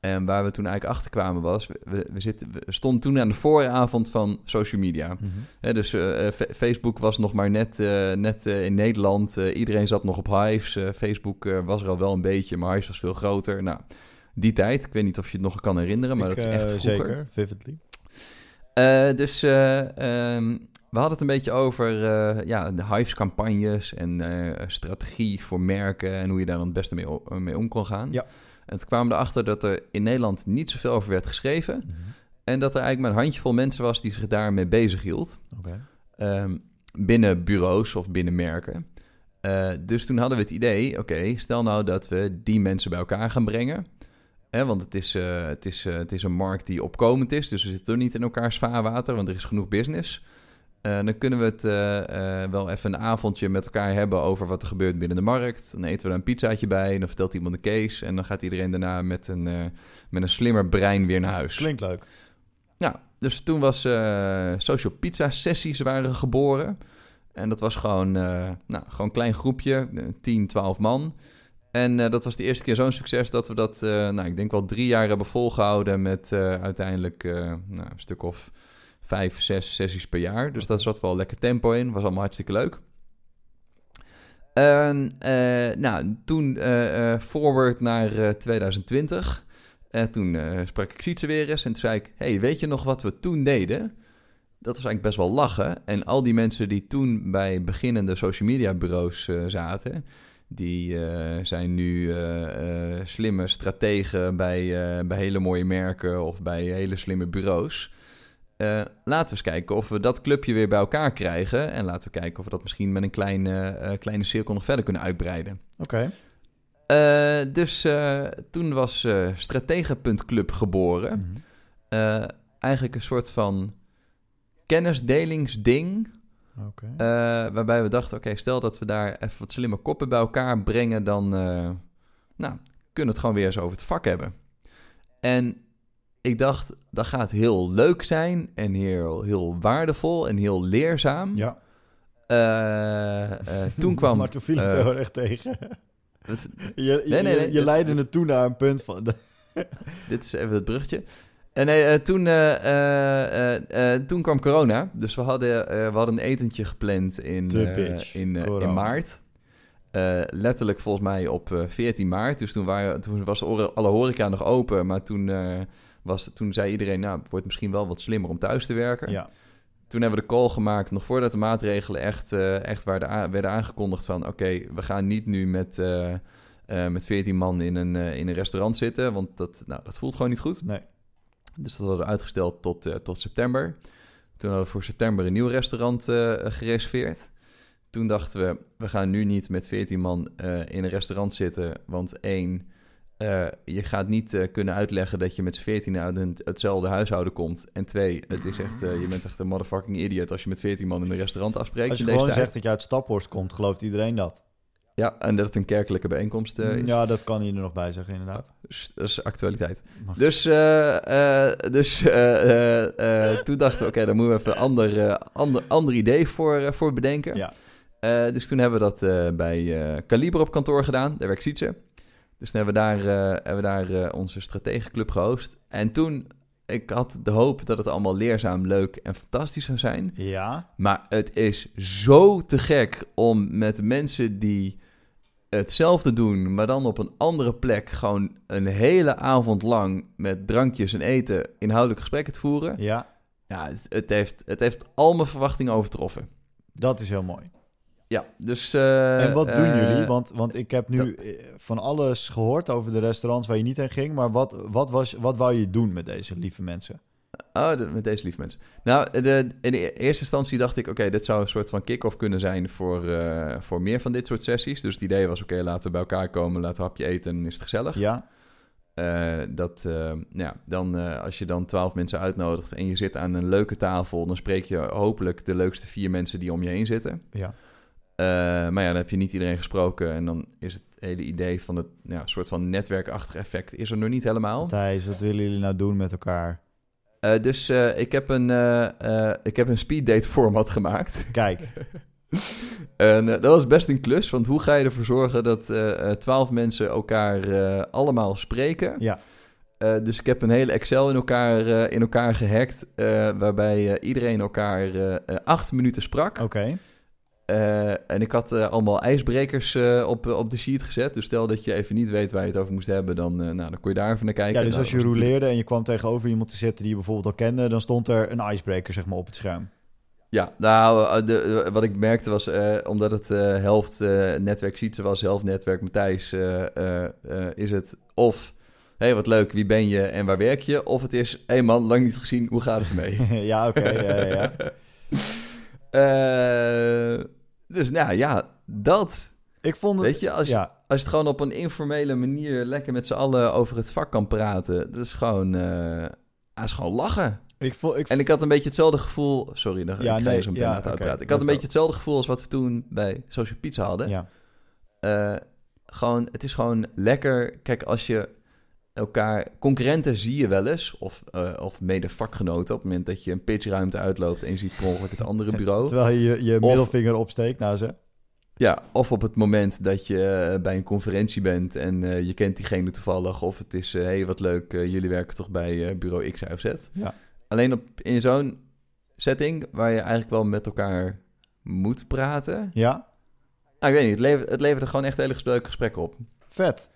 En waar we toen eigenlijk achter kwamen was... We, we, we zitten, we stonden toen aan de vooravond van social media. Mhm. Dus eh, eh, Fa- Facebook was nog maar net, eh, net in Nederland. Iedereen zat nog op Hives. Facebook was er al wel een beetje, maar Hives was veel groter. Nou, die tijd. Ik weet niet of je het nog kan herinneren, maar Ik, dat is echt vroeger. Zeker, vividly. Dus eh, ehm, we hadden het een beetje over ja, de Hives-campagnes en strategie voor merken en hoe je daar dan het beste mee, mee om kon gaan. Ja. En toen kwamen we erachter dat er in Nederland niet zoveel over werd geschreven. Mhm. En dat er eigenlijk maar een handjevol mensen was die zich daarmee bezig hield. Ehm, binnen bureaus of binnen merken. Eh, dus toen hadden we het idee, oké, stel nou dat we die mensen bij elkaar gaan brengen. Hè, want het is, eh, het, is, eh, het is een markt die opkomend is, dus we zitten er niet in elkaars vaarwater, want er is genoeg business. Eh, dan kunnen we het eh, eh, wel even een avondje met elkaar hebben over wat er gebeurt binnen de markt. Dan eten we er een pizzaatje bij en dan vertelt iemand een case. En dan gaat iedereen daarna met een, met een slimmer brein weer naar huis. Klinkt leuk. Ja, dus toen was social pizza sessies waren geboren. En dat was gewoon, nou, gewoon een klein groepje, eh, 10, 12 man. En dat was de eerste keer zo'n succes dat we dat, nou, ik denk wel drie jaar hebben volgehouden met uiteindelijk nou, een stuk of vijf, zes sessies per jaar. Dus dat zat wel lekker tempo in, was allemaal hartstikke leuk. En eh, nou, toen eh, eh, forward naar eh, 2020. En toen sprak ik Sietse weer eens en toen zei ik... hey, weet je nog wat we toen deden? Dat was eigenlijk best wel lachen. En al die mensen die toen bij beginnende social media bureaus zaten... die zijn nu slimme strategen bij, bij hele mooie merken... of bij hele slimme bureaus. Eh, laten we eens kijken of we dat clubje weer bij elkaar krijgen... en laten we kijken of we dat misschien met een kleine, eh, kleine cirkel nog verder kunnen uitbreiden. Oké. Eh, dus toen was eh Strategen.club geboren. Mhm. Eigenlijk een soort van kennisdelingsding. Waarbij we dachten, oké, stel dat we daar even wat slimme koppen bij elkaar brengen, dan nou, kunnen we het gewoon weer eens over het vak hebben. En ik dacht, dat gaat heel leuk zijn en heel, heel waardevol en heel leerzaam. ja. Eh, eh, toen kwam... maar toen viel het eh, heel erg tegen. het- Je, je, nee, nee, je- leidde het toen naar een punt van... dit is even het bruggetje. En nee, toen, toen kwam corona. Dus we hadden, we hadden een etentje gepland in, in, in maart. Letterlijk volgens mij op eh, 14 maart. Dus toen, waren, toen was alle horeca nog open. Maar toen, was, toen zei iedereen, nou, het wordt misschien wel wat slimmer om thuis te werken. Ja, Toen hebben we de call gemaakt, nog voordat de maatregelen echt, eh, echt werden, werden aangekondigd van... oké, we gaan niet nu met, eh, met 14 man in een, in een restaurant zitten... want dat, nou, dat voelt gewoon niet goed. nee. Dus dat hadden we uitgesteld tot, tot september. Toen hadden we voor september een nieuw restaurant gereserveerd. Toen dachten we, we gaan nu niet met 14 man in een restaurant zitten. Want één, eh, je gaat niet eh, kunnen uitleggen dat je met z'n 14 uit een, hetzelfde huishouden komt. En twee, het is echt, eh, je bent echt een motherfucking idiot als je met 14 man in een restaurant afspreekt. Als je gewoon zegt dat je uit Staphorst komt, gelooft iedereen dat. Ja, en dat het een kerkelijke bijeenkomst is. ja, dat kan je er nog bij zeggen, inderdaad. Dat is actualiteit. Mag. Dus, dus toen dachten we, oké, daar moeten we even een ander, ander, ander idee voor, voor bedenken. Ja. Dus toen hebben we dat bij Kaliber op kantoor gedaan. Daar werkt Sietse. Dus toen hebben we daar, eh, hebben we daar eh, onze strategenclub gehost. En toen, ik had de hoop dat het allemaal leerzaam, leuk en fantastisch zou zijn. Ja, Maar het is zo te gek om met mensen die hetzelfde doen, maar dan op een andere plek gewoon een hele avond lang met drankjes en eten inhoudelijk gesprekken te voeren. ja, Ja, het, het heeft, het heeft al mijn verwachtingen overtroffen. dat is heel mooi. Ja, dus... eh, en wat doen eh, jullie? Want, want ik heb nu eh, van alles gehoord over de restaurants waar je niet heen ging. Maar wat, wat, was, wat wou je doen met deze lieve mensen? Oh, de- met deze lieve mensen. Nou, de, in de eerste instantie dacht ik... oké, dit zou een soort van kick-off kunnen zijn... Voor, eh, voor meer van dit soort sessies. Dus het idee was, oké, laten we bij elkaar komen... laten we hapje eten en is het gezellig. Ja, Eh, dat, eh, ja, dan, eh, als je dan twaalf mensen uitnodigt... en je zit aan een leuke tafel... dan spreek je hopelijk de leukste vier mensen die om je heen zitten. ja. Eh, maar ja, dan heb je niet iedereen gesproken... en dan is het hele idee van het ja, soort van netwerkachtig effect... is er nog niet helemaal. Thijs, wat willen jullie nou doen met elkaar? Eh, dus eh, ik, heb een, eh, ik heb een speeddate format gemaakt. Kijk, en dat was best een klus, want hoe ga je ervoor zorgen dat twaalf mensen elkaar allemaal spreken? ja, dus ik heb een hele Excel in elkaar, in elkaar gehackt, eh, waarbij iedereen elkaar acht minuten sprak. oké. Eh, en ik had eh, allemaal ijsbrekers eh, op, op de sheet gezet. Dus stel dat je even niet weet waar je het over moest hebben, dan, nou, dan kon je daar even naar kijken. Ja, dus Nou, als je natuurlijk- rouleerde en je kwam tegenover iemand te zitten die je bijvoorbeeld al kende, dan stond er een icebreaker zeg maar op het scherm. Ja, nou, de, wat ik merkte was, omdat het helft netwerk Sietse was, helft netwerk Matthijs, is het of, hé, hey, wat leuk, wie ben je en waar werk je? Of het is, hé hey man, lang niet gezien, hoe gaat het ermee? ja, oké, ja, ja, ja. Dus nou ja, dat, Ik vond het... weet je, als, ja, als je het gewoon op een informele manier lekker met z'n allen over het vak kan praten, dat is gewoon, dat is gewoon lachen. ik vond... Ik, En ik had een beetje hetzelfde gevoel. Sorry, dan Ja, ik ga nee, zo meteen ja, oké, uitpraten. Ik had een beetje hetzelfde gevoel als wat we toen bij Social Pizza hadden. ja, Eh, gewoon, het is gewoon lekker. Kijk, als je elkaar... Concurrenten zie je wel eens. Of, eh, of mede vakgenoten. Op het moment dat je een pitchruimte uitloopt... en je ziet per ongeluk het andere bureau. terwijl je je, je Of- middelvinger opsteekt naar ze. Ja, of op het moment dat je eh, bij een conferentie bent... en eh, je kent diegene toevallig. Of het is, hé, hey, wat leuk, jullie werken toch bij bureau X, Y of Z. Ja. Alleen op, in zo'n setting waar je eigenlijk wel met elkaar moet praten... Ja, Nou, ik weet niet. Het levert, het levert er gewoon echt hele leuke gesprekken op. vet.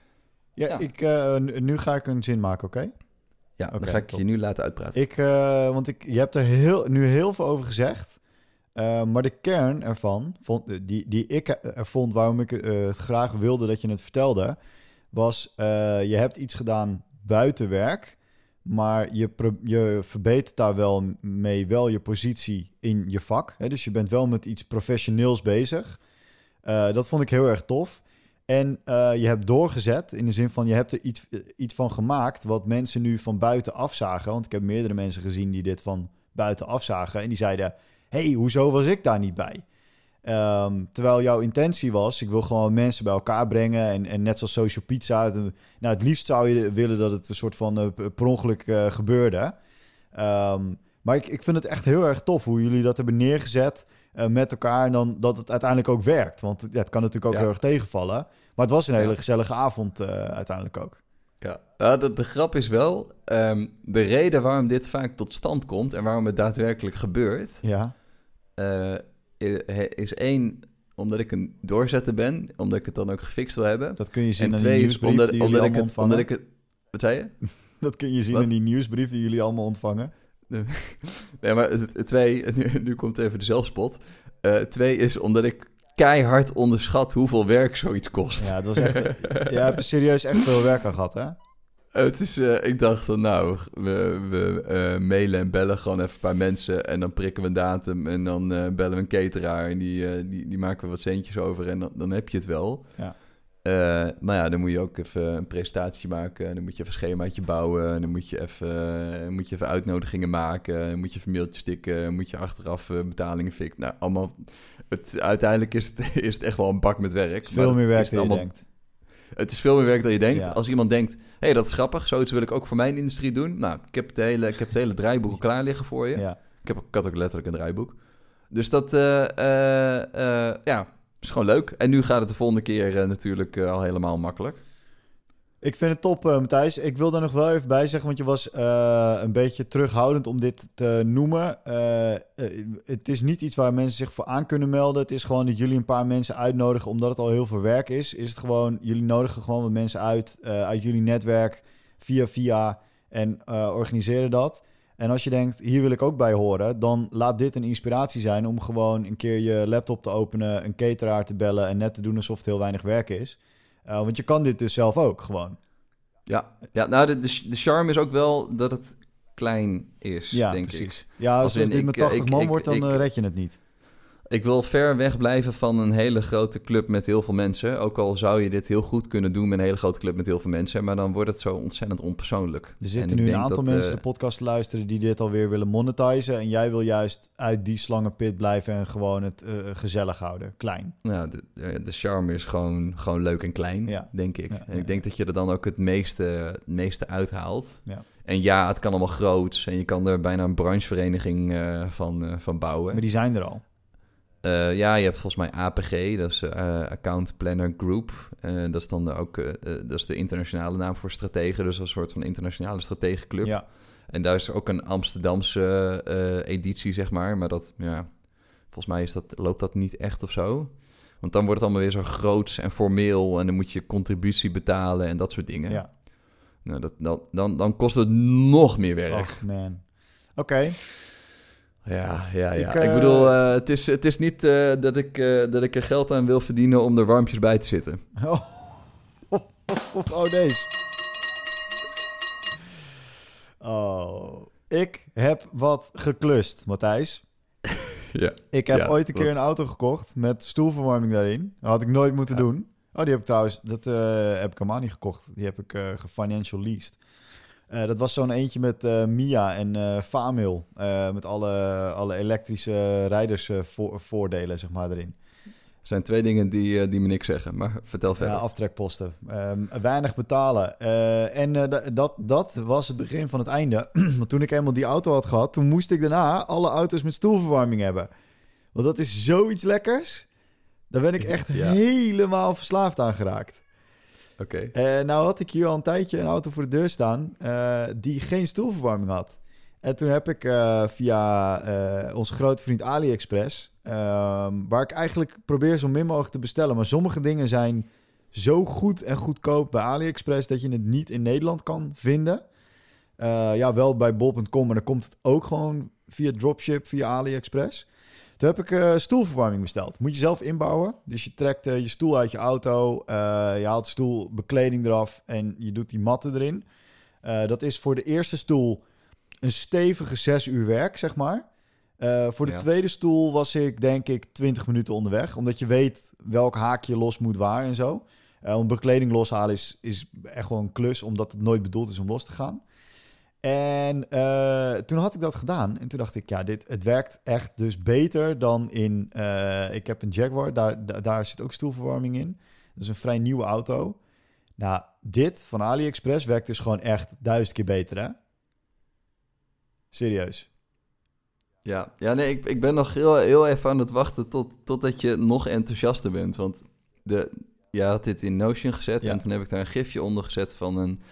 Ja, Ja. Ik, eh, nu ga ik een zin maken, oké? Ja, dan ga ik top. je nu laten uitpraten. Ik, eh, want ik, je hebt er heel, nu heel veel over gezegd. Eh, maar de kern ervan, vond, die, die ik er vond waarom ik het graag wilde dat je het vertelde, was je hebt iets gedaan buiten werk, maar je, je verbetert daar wel mee wel je positie in je vak. Hè? Dus je bent wel met iets professioneels bezig. Dat vond ik heel erg tof. En eh, je hebt doorgezet in de zin van je hebt er iets, eh, iets van gemaakt wat mensen nu van buiten afzagen. Want ik heb meerdere mensen gezien die dit van buiten afzagen. En die zeiden: hey, hoezo was ik daar niet bij? Ehm, terwijl jouw intentie was, ik wil gewoon mensen bij elkaar brengen. En, en net zoals Social Pizza, nou, het liefst zou je willen dat het een soort van uh, per ongeluk gebeurde. Ehm, maar ik, ik vind het echt heel erg tof hoe jullie dat hebben neergezet uh, met elkaar. En dan dat het uiteindelijk ook werkt. Want ja, het kan natuurlijk ook Ja. heel erg tegenvallen. Maar het was een hele gezellige avond eh, uiteindelijk ook. Ja, de, de grap is wel, ehm, de reden waarom dit vaak tot stand komt en waarom het daadwerkelijk gebeurt, Ja, eh, is één, omdat ik een doorzetter ben, omdat ik het dan ook gefixt wil hebben. dat kun je zien En in twee is nieuwsbrief omdat, die jullie omdat, ik het, ontvangen. omdat ik het... Wat zei je? Dat kun je zien Wat? in die nieuwsbrief die jullie allemaal ontvangen. Nee, maar het, twee, nu, nu komt even de zelfspot. Eh, twee is omdat ik keihard onderschat hoeveel werk zoiets kost. Ja, het was echt... je hebt er serieus echt veel werk aan gehad, hè? Het is, eh, ik dacht van nou, we, we eh, mailen en bellen gewoon even een paar mensen en dan prikken we een datum en dan bellen we een cateraar en die, die, die maken we wat centjes over en dan, dan heb je het wel. Ja. Eh, maar ja, dan moet je ook even een presentatie maken en dan moet je even een schemaatje bouwen en dan moet je even, eh, moet je even uitnodigingen maken, dan moet je even mailtjes stikken, dan moet je achteraf eh, betalingen fixen. Nou, allemaal, het, uiteindelijk is het, is het echt wel een bak met werk. Het is maar veel meer werk dan je denkt. het is veel meer werk dan je denkt. Ja. Als iemand denkt, hé, hey, dat is grappig, zoiets wil ik ook voor mijn industrie doen. Nou, ik heb het hele, ik heb het hele draaiboek al klaar liggen voor je. Ja. Ik, heb, ik had ook letterlijk een draaiboek. Dus dat, eh, eh, ja, is gewoon leuk. En nu gaat het de volgende keer eh, natuurlijk eh, al helemaal makkelijk. Ik vind het top, eh, Matthijs. Ik wil daar nog wel even bij zeggen, want je was een beetje terughoudend om dit te noemen. Het is niet iets waar mensen zich voor aan kunnen melden. Het is gewoon dat jullie een paar mensen uitnodigen, omdat het al heel veel werk is. Is het gewoon, jullie nodigen gewoon wat mensen uit, uit jullie netwerk, via via, en organiseren dat. En als je denkt, hier wil ik ook bij horen, dan laat dit een inspiratie zijn om gewoon een keer je laptop te openen, een cateraar te bellen en net te doen alsof het heel weinig werk is. Uh, want je kan dit dus zelf ook gewoon. Ja, ja nou, de, de, de charme is ook wel dat het klein is, Ja, denk precies. ik. Ja, als, Als dit met ik, 80 ik, man ik, wordt, dan ik- uh, red je het niet. Ik wil ver weg blijven van een hele grote club met heel veel mensen. Ook al zou je dit heel goed kunnen doen met een hele grote club met heel veel mensen. Maar dan wordt het zo ontzettend onpersoonlijk. Er En zitten nu een aantal dat, mensen eh, de podcast te luisteren die dit alweer willen monetizen. En jij wil juist uit die slangenpit blijven en gewoon het uh, gezellig houden. Klein. Nou, de, de, charme is gewoon, gewoon leuk en klein, Ja. denk ik. Ja, en ja, ik denk dat je er dan ook het meeste, het meeste uithaalt. Ja. En ja, het kan allemaal groots. En je kan er bijna een branchevereniging eh, van, eh, van bouwen. Maar die zijn er al. Eh, ja, je hebt volgens mij APG, dat is eh, Account Planner Group. Eh, dat is dan ook dat is de internationale naam voor strategen, dus een soort van internationale strategenclub. Ja. En daar is ook een Amsterdamse editie, zeg maar. Maar dat, ja, volgens mij is dat, loopt dat niet echt of zo. Want dan wordt het allemaal weer zo groots en formeel en dan moet je contributie betalen en dat soort dingen. ja. Nou, dat, dat, dan, dan kost het nog meer werk. Och man. Oké. Ja, ja, ja. Ik, Ik, eh, bedoel, eh, het, is, het is niet eh, dat, ik, dat ik er geld aan wil verdienen om er warmpjes bij te zitten. Oh, oh deze. Oh. Ik heb wat geklust, Matthijs. Ja. Ik heb Ja, ooit een keer wat? een auto gekocht met stoelverwarming daarin. Dat had ik nooit moeten Ja. doen. Oh, die heb ik trouwens, dat heb ik helemaal niet gekocht. Die heb ik gefinancial leased. Eh, dat was zo'n eentje met eh, Mia en eh Famil. met alle, alle elektrische rijdersvoordelen, zeg maar, erin. Er zijn twee dingen die, die me niks zeggen, maar vertel verder. Ja, aftrekposten. Ehm, weinig betalen. En da- dat, dat was het begin van het einde. Want toen ik eenmaal die auto had gehad, toen moest ik daarna alle auto's met stoelverwarming hebben. Want dat is zoiets lekkers. Daar ben ik echt Ja. helemaal verslaafd aan geraakt. Oké. Eh, nou had ik hier al een tijdje een auto voor de deur staan eh, die geen stoelverwarming had. En toen heb ik eh, via onze grote vriend AliExpress, ehm, waar ik eigenlijk probeer zo min mogelijk te bestellen, maar sommige dingen zijn zo goed en goedkoop bij AliExpress dat je het niet in Nederland kan vinden. Ja, wel bij bol.com, maar dan komt het ook gewoon via dropship, via AliExpress. Toen heb ik eh, stoelverwarming besteld. Moet je zelf inbouwen. Dus je trekt eh, je stoel uit je auto, eh, je haalt de stoelbekleding eraf en je doet die matten erin. Dat is voor de eerste stoel een stevige zes uur werk, zeg maar. Voor de Ja. tweede stoel was ik denk ik 20 minuten onderweg, omdat je weet welk haakje los moet waar en zo. Om bekleding loshalen is, is echt wel een klus, omdat het nooit bedoeld is om los te gaan. En eh, toen had ik dat gedaan. En toen dacht ik, ja, dit, het werkt echt dus beter dan in... eh, ik heb een Jaguar, daar, da- daar zit ook stoelverwarming in. Dat is een vrij nieuwe auto. Nou, dit van AliExpress werkt dus gewoon echt duizend keer beter, hè? Serieus. Ja, ja nee, ik, ik ben nog heel, heel even aan het wachten tot, totdat je nog enthousiaster bent. Want de, je had dit in Notion gezet Ja. en toen heb ik daar een gifje onder gezet van een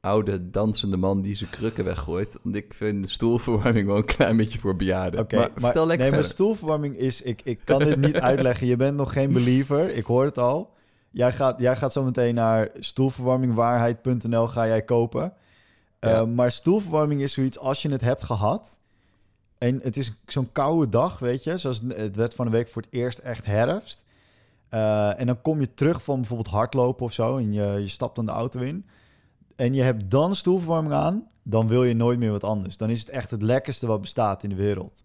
oude dansende man die zijn krukken weggooit. Want ik vind stoelverwarming wel een klein beetje voor bejaarden. Oké, maar, vertel lekker nee, maar stoelverwarming is... Ik, ik kan dit niet uitleggen. Je bent nog geen believer. Ik hoor het al. Jij gaat, jij gaat zo meteen naar stoelverwarmingwaarheid.nl ga jij kopen. Ja. Eh, maar stoelverwarming is zoiets als je het hebt gehad... en het is zo'n koude dag, weet je... zoals het werd van de week voor het eerst echt herfst... Eh, en dan kom je terug van bijvoorbeeld hardlopen of zo... en je, je stapt dan de auto in... en je hebt dan stoelverwarming aan... dan wil je nooit meer wat anders. Dan is het echt het lekkerste wat bestaat in de wereld.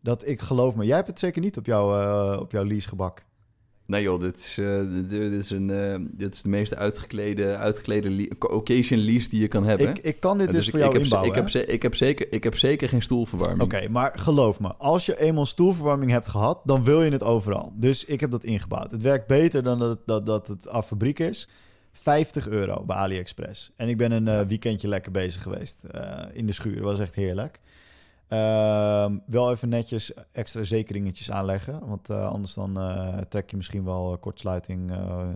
Dat ik geloof me. Jij hebt het zeker niet op, jouw eh, op jouw leasegebak. Nee joh, dit is, eh, dit, dit is, een, eh, dit is de meest uitgeklede, uitgeklede le- occasion lease die je kan hebben. Ik, ik kan dit Eh, dus, voor ik, jou ik, heb, ze- inbouwen. ik, heb, ik, heb zeker, ik heb zeker geen stoelverwarming. Oké, maar geloof me, als je eenmaal stoelverwarming hebt gehad, dan wil je het overal. Dus ik heb dat ingebouwd. Het werkt beter dan dat dat, dat het af fabriek is. 50 euro bij AliExpress. En ik ben een eh, weekendje lekker bezig geweest eh, in de schuur. Dat was echt heerlijk. Ehm, wel even netjes extra zekeringetjes aanleggen. Want eh, anders dan trek je misschien wel kortsluiting,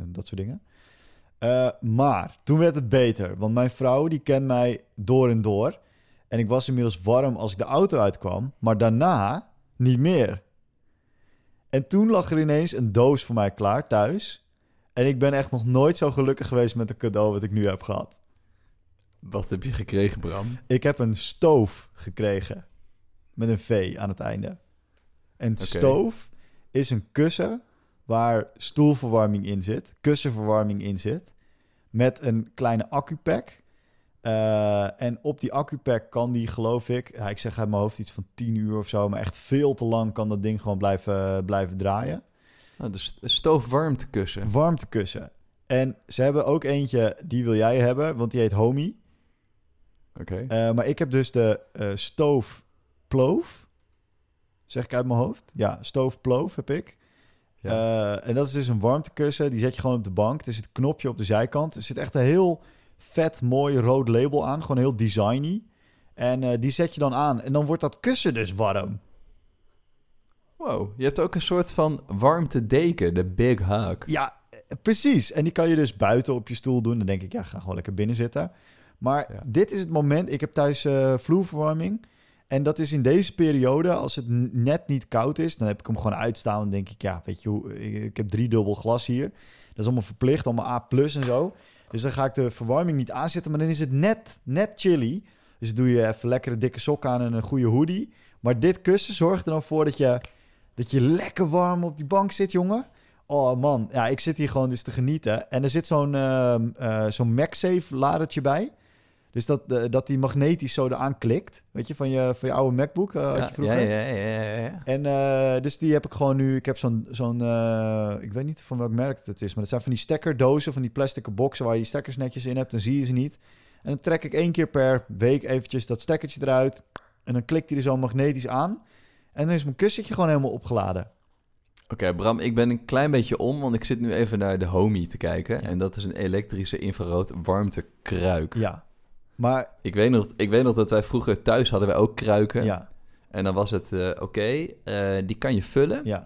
dat soort dingen. Maar toen werd het beter. Want mijn vrouw die kent mij door en door. En ik was inmiddels warm als ik de auto uitkwam. Maar daarna niet meer. En toen lag er ineens een doos voor mij klaar thuis. En ik ben echt nog nooit zo gelukkig geweest met een cadeau wat ik nu heb gehad. Wat heb je gekregen, Bram? Ik heb een stoof gekregen. Met een V aan het einde. En stoof is een kussen waar stoelverwarming in zit. Kussenverwarming in zit. Met een kleine accupack. Eh, en op die accupack kan die, geloof ik... Ja, ik zeg uit mijn hoofd iets van 10 uur of zo... maar echt veel te lang kan dat ding gewoon blijven, blijven draaien. Nou, de st- stoofwarmtekussen. Warmtekussen. En ze hebben ook eentje, die wil jij hebben... want die heet Homie. Oké. Eh, maar ik heb dus de eh stoofploof. Zeg ik uit mijn hoofd? Ja, stoofploof heb ik. Ja. Eh, en dat is dus een warmtekussen. Die zet je gewoon op de bank. Er zit een knopje op de zijkant. Er zit echt een heel vet, mooi rood label aan. Gewoon heel designy. En die zet je dan aan. En dan wordt dat kussen dus warm. Wow, je hebt ook een soort van warmtedeken, de Big Hug. Ja, eh, precies. En die kan je dus buiten op je stoel doen. Dan denk ik, ja, ga gewoon lekker binnen zitten. Maar Ja. dit is het moment. Ik heb thuis eh, vloerverwarming. En dat is in deze periode, als het net niet koud is, dan heb ik hem gewoon uitstaan. Dan denk ik, ja, weet je hoe, ik, heb drie dubbel glas hier. Dat is allemaal verplicht, allemaal A plus en zo. Dus dan ga ik de verwarming niet aanzetten, maar dan is het net, net chilly. Dus doe je even lekkere dikke sokken aan en een goede hoodie. Maar dit kussen zorgt er dan voor dat je, dat je lekker warm op die bank zit, jongen. Oh man, ja, ik zit hier gewoon dus te genieten. En er zit zo'n eh, zo'n MagSafe ladertje bij. Dus dat, eh, dat die magnetisch zo eraan klikt. Weet je, van je, van je oude MacBook eh, had je ja, ja, vroeger. ja, ja, ja, ja. En dus die heb ik gewoon nu. Ik heb zo'n, zo'n ik weet niet van welk merk het is, maar het zijn van die stekkerdozen, van die plastic boxen waar je die stekkers netjes in hebt, dan zie je ze niet. En dan trek ik één keer per week eventjes dat stekkertje eruit. En dan klikt hij er zo magnetisch aan. En dan is mijn kussentje gewoon helemaal opgeladen. Oké, Bram, ik ben een klein beetje om, want ik zit nu even naar de Homie te kijken. En dat is een elektrische infrarood warmtekruik. Ja. Maar Ik, weet nog, ik weet nog dat wij vroeger thuis hadden wij ook kruiken. ja, En dan was het, eh, oké, eh, die kan je vullen. ja,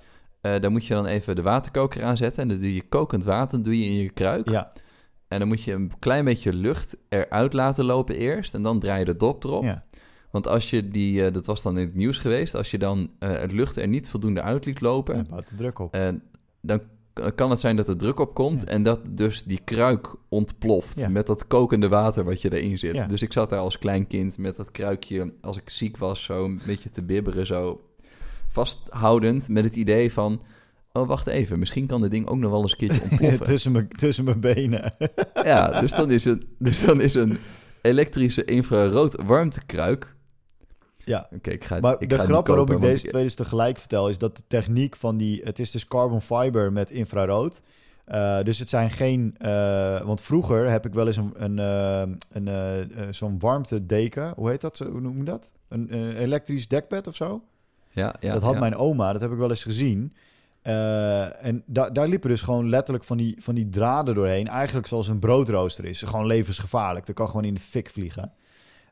dan moet je dan even de waterkoker aanzetten. En dan doe je kokend water doe je in je kruik. ja, En dan moet je een klein beetje lucht eruit laten lopen eerst. En dan draai je de dop erop. ja. Want als je die, eh, dat was dan in het nieuws geweest, als je dan eh, het lucht er niet voldoende uit liet lopen, ja bouwt de druk op. en dan kan het zijn dat er druk op komt Ja. en dat dus die kruik ontploft Ja. met dat kokende water wat je erin zit. Ja. Dus ik zat daar als klein kind met dat kruikje, als ik ziek was, zo een beetje te bibberen, zo vasthoudend met het idee van, oh wacht even, misschien kan dit ding ook nog wel eens een keertje ontploffen. tussen, mijn, tussen mijn benen. ja, dus dan is een, dus dan is een elektrische infrarood warmtekruik. Ja. Oké, ik ga Maar ik de ga grap niet waarom ik deze twee dus tegelijk vertel... is dat de techniek van die... Het is dus carbon fiber met infrarood. Eh, dus het zijn geen... eh, want vroeger heb ik wel eens een, een, eh, een, zo'n warmtedeken. Hoe heet dat? Hoe noem je dat? Een elektrisch dekbed of zo? Ja, ja, dat had ja. mijn oma, dat heb ik wel eens gezien. En da daar liepen dus gewoon letterlijk van die, van die draden doorheen. Eigenlijk zoals een broodrooster is. Gewoon levensgevaarlijk. Dat kan gewoon in de fik vliegen.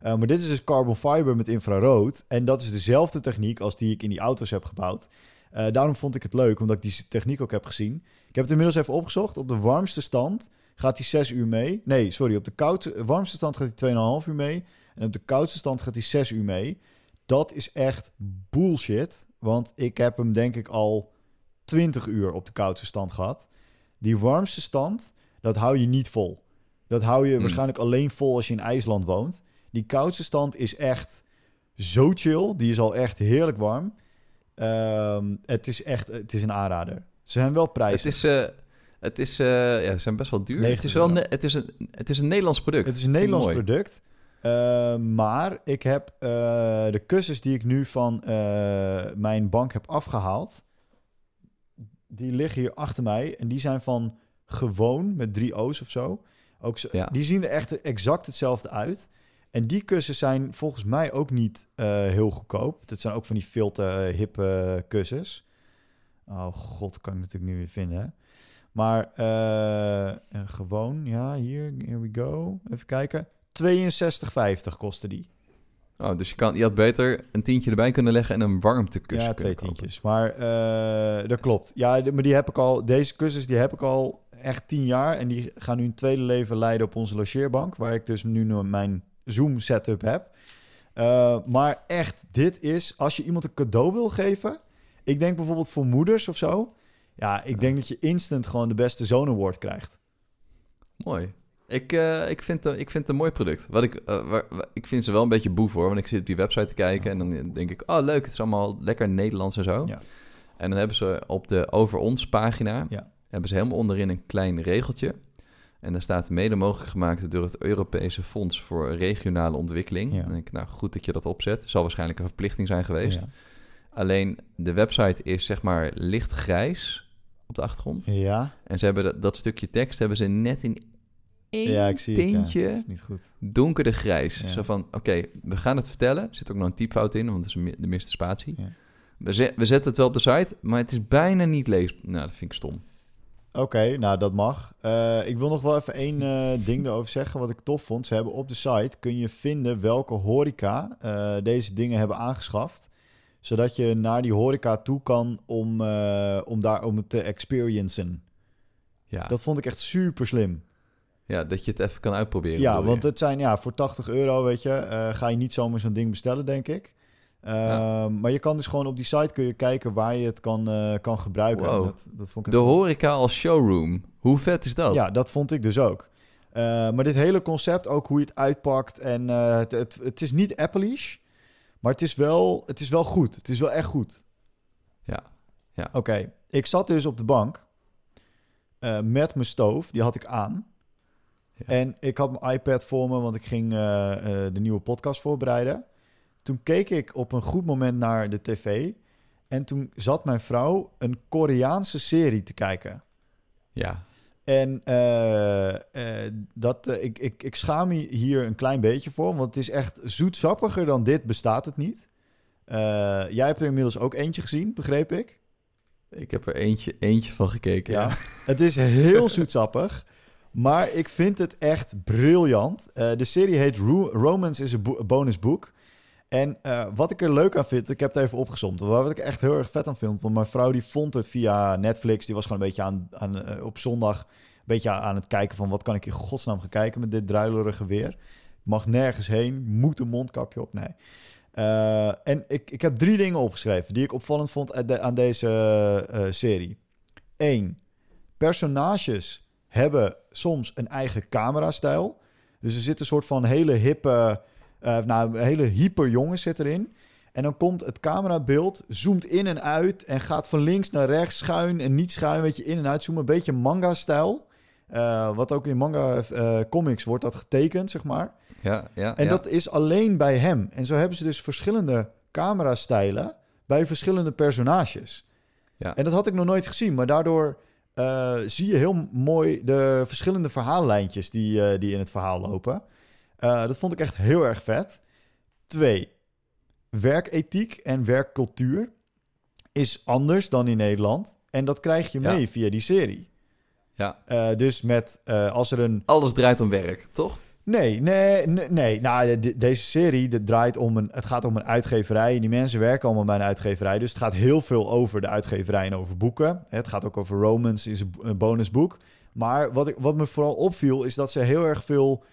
Eh, maar dit is dus carbon fiber met infrarood. En dat is dezelfde techniek als die ik in die auto's heb gebouwd. Eh, daarom vond ik het leuk, omdat ik die techniek ook heb gezien. Ik heb het inmiddels even opgezocht. Op de warmste stand gaat hij 6 uur mee. Nee, sorry. Op de koudste, warmste stand gaat hij 2,5 uur mee. En op de koudste stand gaat hij 6 uur mee. Dat is echt bullshit. Want ik heb hem denk ik al 20 uur op de koudste stand gehad. Die warmste stand, dat hou je niet vol. Dat hou je Hmm. waarschijnlijk alleen vol als je in IJsland woont. Die koudste stand is echt zo chill. Die is al echt heerlijk warm. Ehm, het is echt het is een aanrader. Ze zijn wel Het prijzen. is, eh, het is, eh, ja, ze zijn best wel duur. 90 Het is, wel ne- het, is een, het is een Nederlands product. Het is een Nederlands mooi. product. Eh, maar ik heb eh, de kussens die ik nu van mijn bank heb afgehaald. Die liggen hier achter mij. En die zijn van gewoon met drie O's of zo. Ook zo Ja. Die zien er echt exact hetzelfde uit. En die kussens zijn volgens mij ook niet eh, heel goedkoop. Dat zijn ook van die te eh, hippe kussens. Oh god, kan ik natuurlijk nu weer vinden. Hè? Maar eh, gewoon, ja, hier, here we go. Even kijken. 62,50 kostte die. Oh, dus je, kan, je had beter een tientje erbij kunnen leggen en een warmtekussen ja, twee tientjes. Maar dat klopt. Ja, maar die heb ik al, deze kussens die heb ik al echt tien jaar. En die gaan nu een tweede leven leiden op onze logeerbank. Waar ik dus nu mijn Zoom setup heb. Eh, maar echt, dit is, als je iemand een cadeau wil geven. Ik denk bijvoorbeeld voor moeders of zo. Ja, ik denk dat je instant gewoon de beste zoon award krijgt. Mooi. Ik, eh, ik, vind, het- ik vind het een mooi product. Wat ik, waar- waar- ik vind ze wel een beetje boef hoor. Want ik zit op die website te kijken en dan denk ik... Oh, leuk, het is allemaal lekker Nederlands en zo. Ja. En dan hebben ze op de Over Ons pagina... Ja. hebben ze helemaal onderin een klein regeltje. En daar staat mede mogelijk gemaakt door het Europese Fonds voor Regionale Ontwikkeling. Ja. Dan denk ik, nou goed dat je dat opzet. Zal waarschijnlijk een verplichting zijn geweest. Ja. Alleen de website is zeg maar licht grijs op de achtergrond. Ja, En ze hebben dat, dat stukje tekst hebben ze net in één ja ik zie het. tintje Ja. Dat is niet goed. donkerder grijs. Ja. Zo van, oké, we gaan het vertellen. Er zit ook nog een typfout in, want het is de miste spatie. Ja. We, zet- we zetten het wel op de site, maar het is bijna niet leesbaar. Nou, dat vind ik stom. Oké, nou dat mag. Eh, ik wil nog wel even één eh, ding erover zeggen wat ik tof vond. Ze hebben op de site kun je vinden welke horeca eh, deze dingen hebben aangeschaft. Zodat je naar die horeca toe kan om, om, daar, om het te experiencen. Ja, Dat vond ik echt super slim. ja, dat je het even kan uitproberen. Ja, want het zijn ja, voor 80 euro, weet je, ga je niet zomaar zo'n ding bestellen, denk ik. Ehm, Ja. Maar je kan dus gewoon op die site kun je kijken waar je het kan, eh, kan gebruiken. Wow. Dat, dat vond ik De horeca als showroom. Hoe vet is dat? Ja, dat vond ik dus ook. Eh, maar dit hele concept, ook hoe je het uitpakt. En eh, het, het, het is niet Apple-ish, maar het is, wel, het is wel goed. Het is wel echt goed. Ja. Oké, ik zat dus op de bank met mijn stoof. Die had ik aan. Ja. En ik had mijn iPad voor me, want ik ging de nieuwe podcast voorbereiden. Toen keek ik op een goed moment naar de tv. En toen zat mijn vrouw een Koreaanse serie te kijken. Ja. En eh, eh, dat, eh, ik, ik, ik schaam me hier een klein beetje voor, want het is echt zoetsappiger dan dit bestaat het niet. Jij hebt er inmiddels ook eentje gezien, begreep ik. Ik heb er eentje, eentje van gekeken. Ja. Het is heel zoetsappig, maar ik vind het echt briljant. De serie heet Ro- Romance is a Bo- Bonus Book. En eh, wat ik er leuk aan vind, ik heb het even opgezomd. Wat ik echt heel erg vet aan vind, want mijn vrouw die vond het via Netflix. Die was gewoon een beetje aan, aan eh, op zondag een beetje aan het kijken van wat kan ik in godsnaam gaan kijken met dit druilerige weer. Mag nergens heen, moet een mondkapje op. Nee. Eh, en ik, ik heb drie dingen opgeschreven die ik opvallend vond aan aan deze serie. Eén, personages hebben soms een eigen camerastijl. Dus er zit een soort van hele hippe, eh, nou, een hele hyper jongen zit erin. En dan komt het camerabeeld, zoomt in en uit en gaat van links naar rechts, schuin en niet schuin, weet je, in en uit zoomen. Een beetje manga-stijl. Eh, wat ook in manga-comics wordt dat getekend, zeg maar. Ja, ja, En ja. dat is alleen bij hem. En zo hebben ze dus verschillende camerastijlen bij verschillende personages. Ja. En dat had ik nog nooit gezien, maar daardoor eh, zie je heel mooi de verschillende verhaallijntjes die, eh, die in het verhaal lopen. Eh, dat vond ik echt heel erg vet. Twee, werkethiek en werkcultuur is anders dan in Nederland. En dat krijg je Ja. mee via die serie. Ja. Eh, dus met eh, als er een Alles draait om werk, toch? Nee, nee, nee. nee. Nou, de- deze serie de draait om een. Het gaat om een uitgeverij. En die mensen werken allemaal bij een uitgeverij. Dus het gaat heel veel over de uitgeverij en over boeken. Het gaat ook over Romans, is een bo- een bonusboek. Maar wat, ik, wat me vooral opviel, is dat ze heel erg veel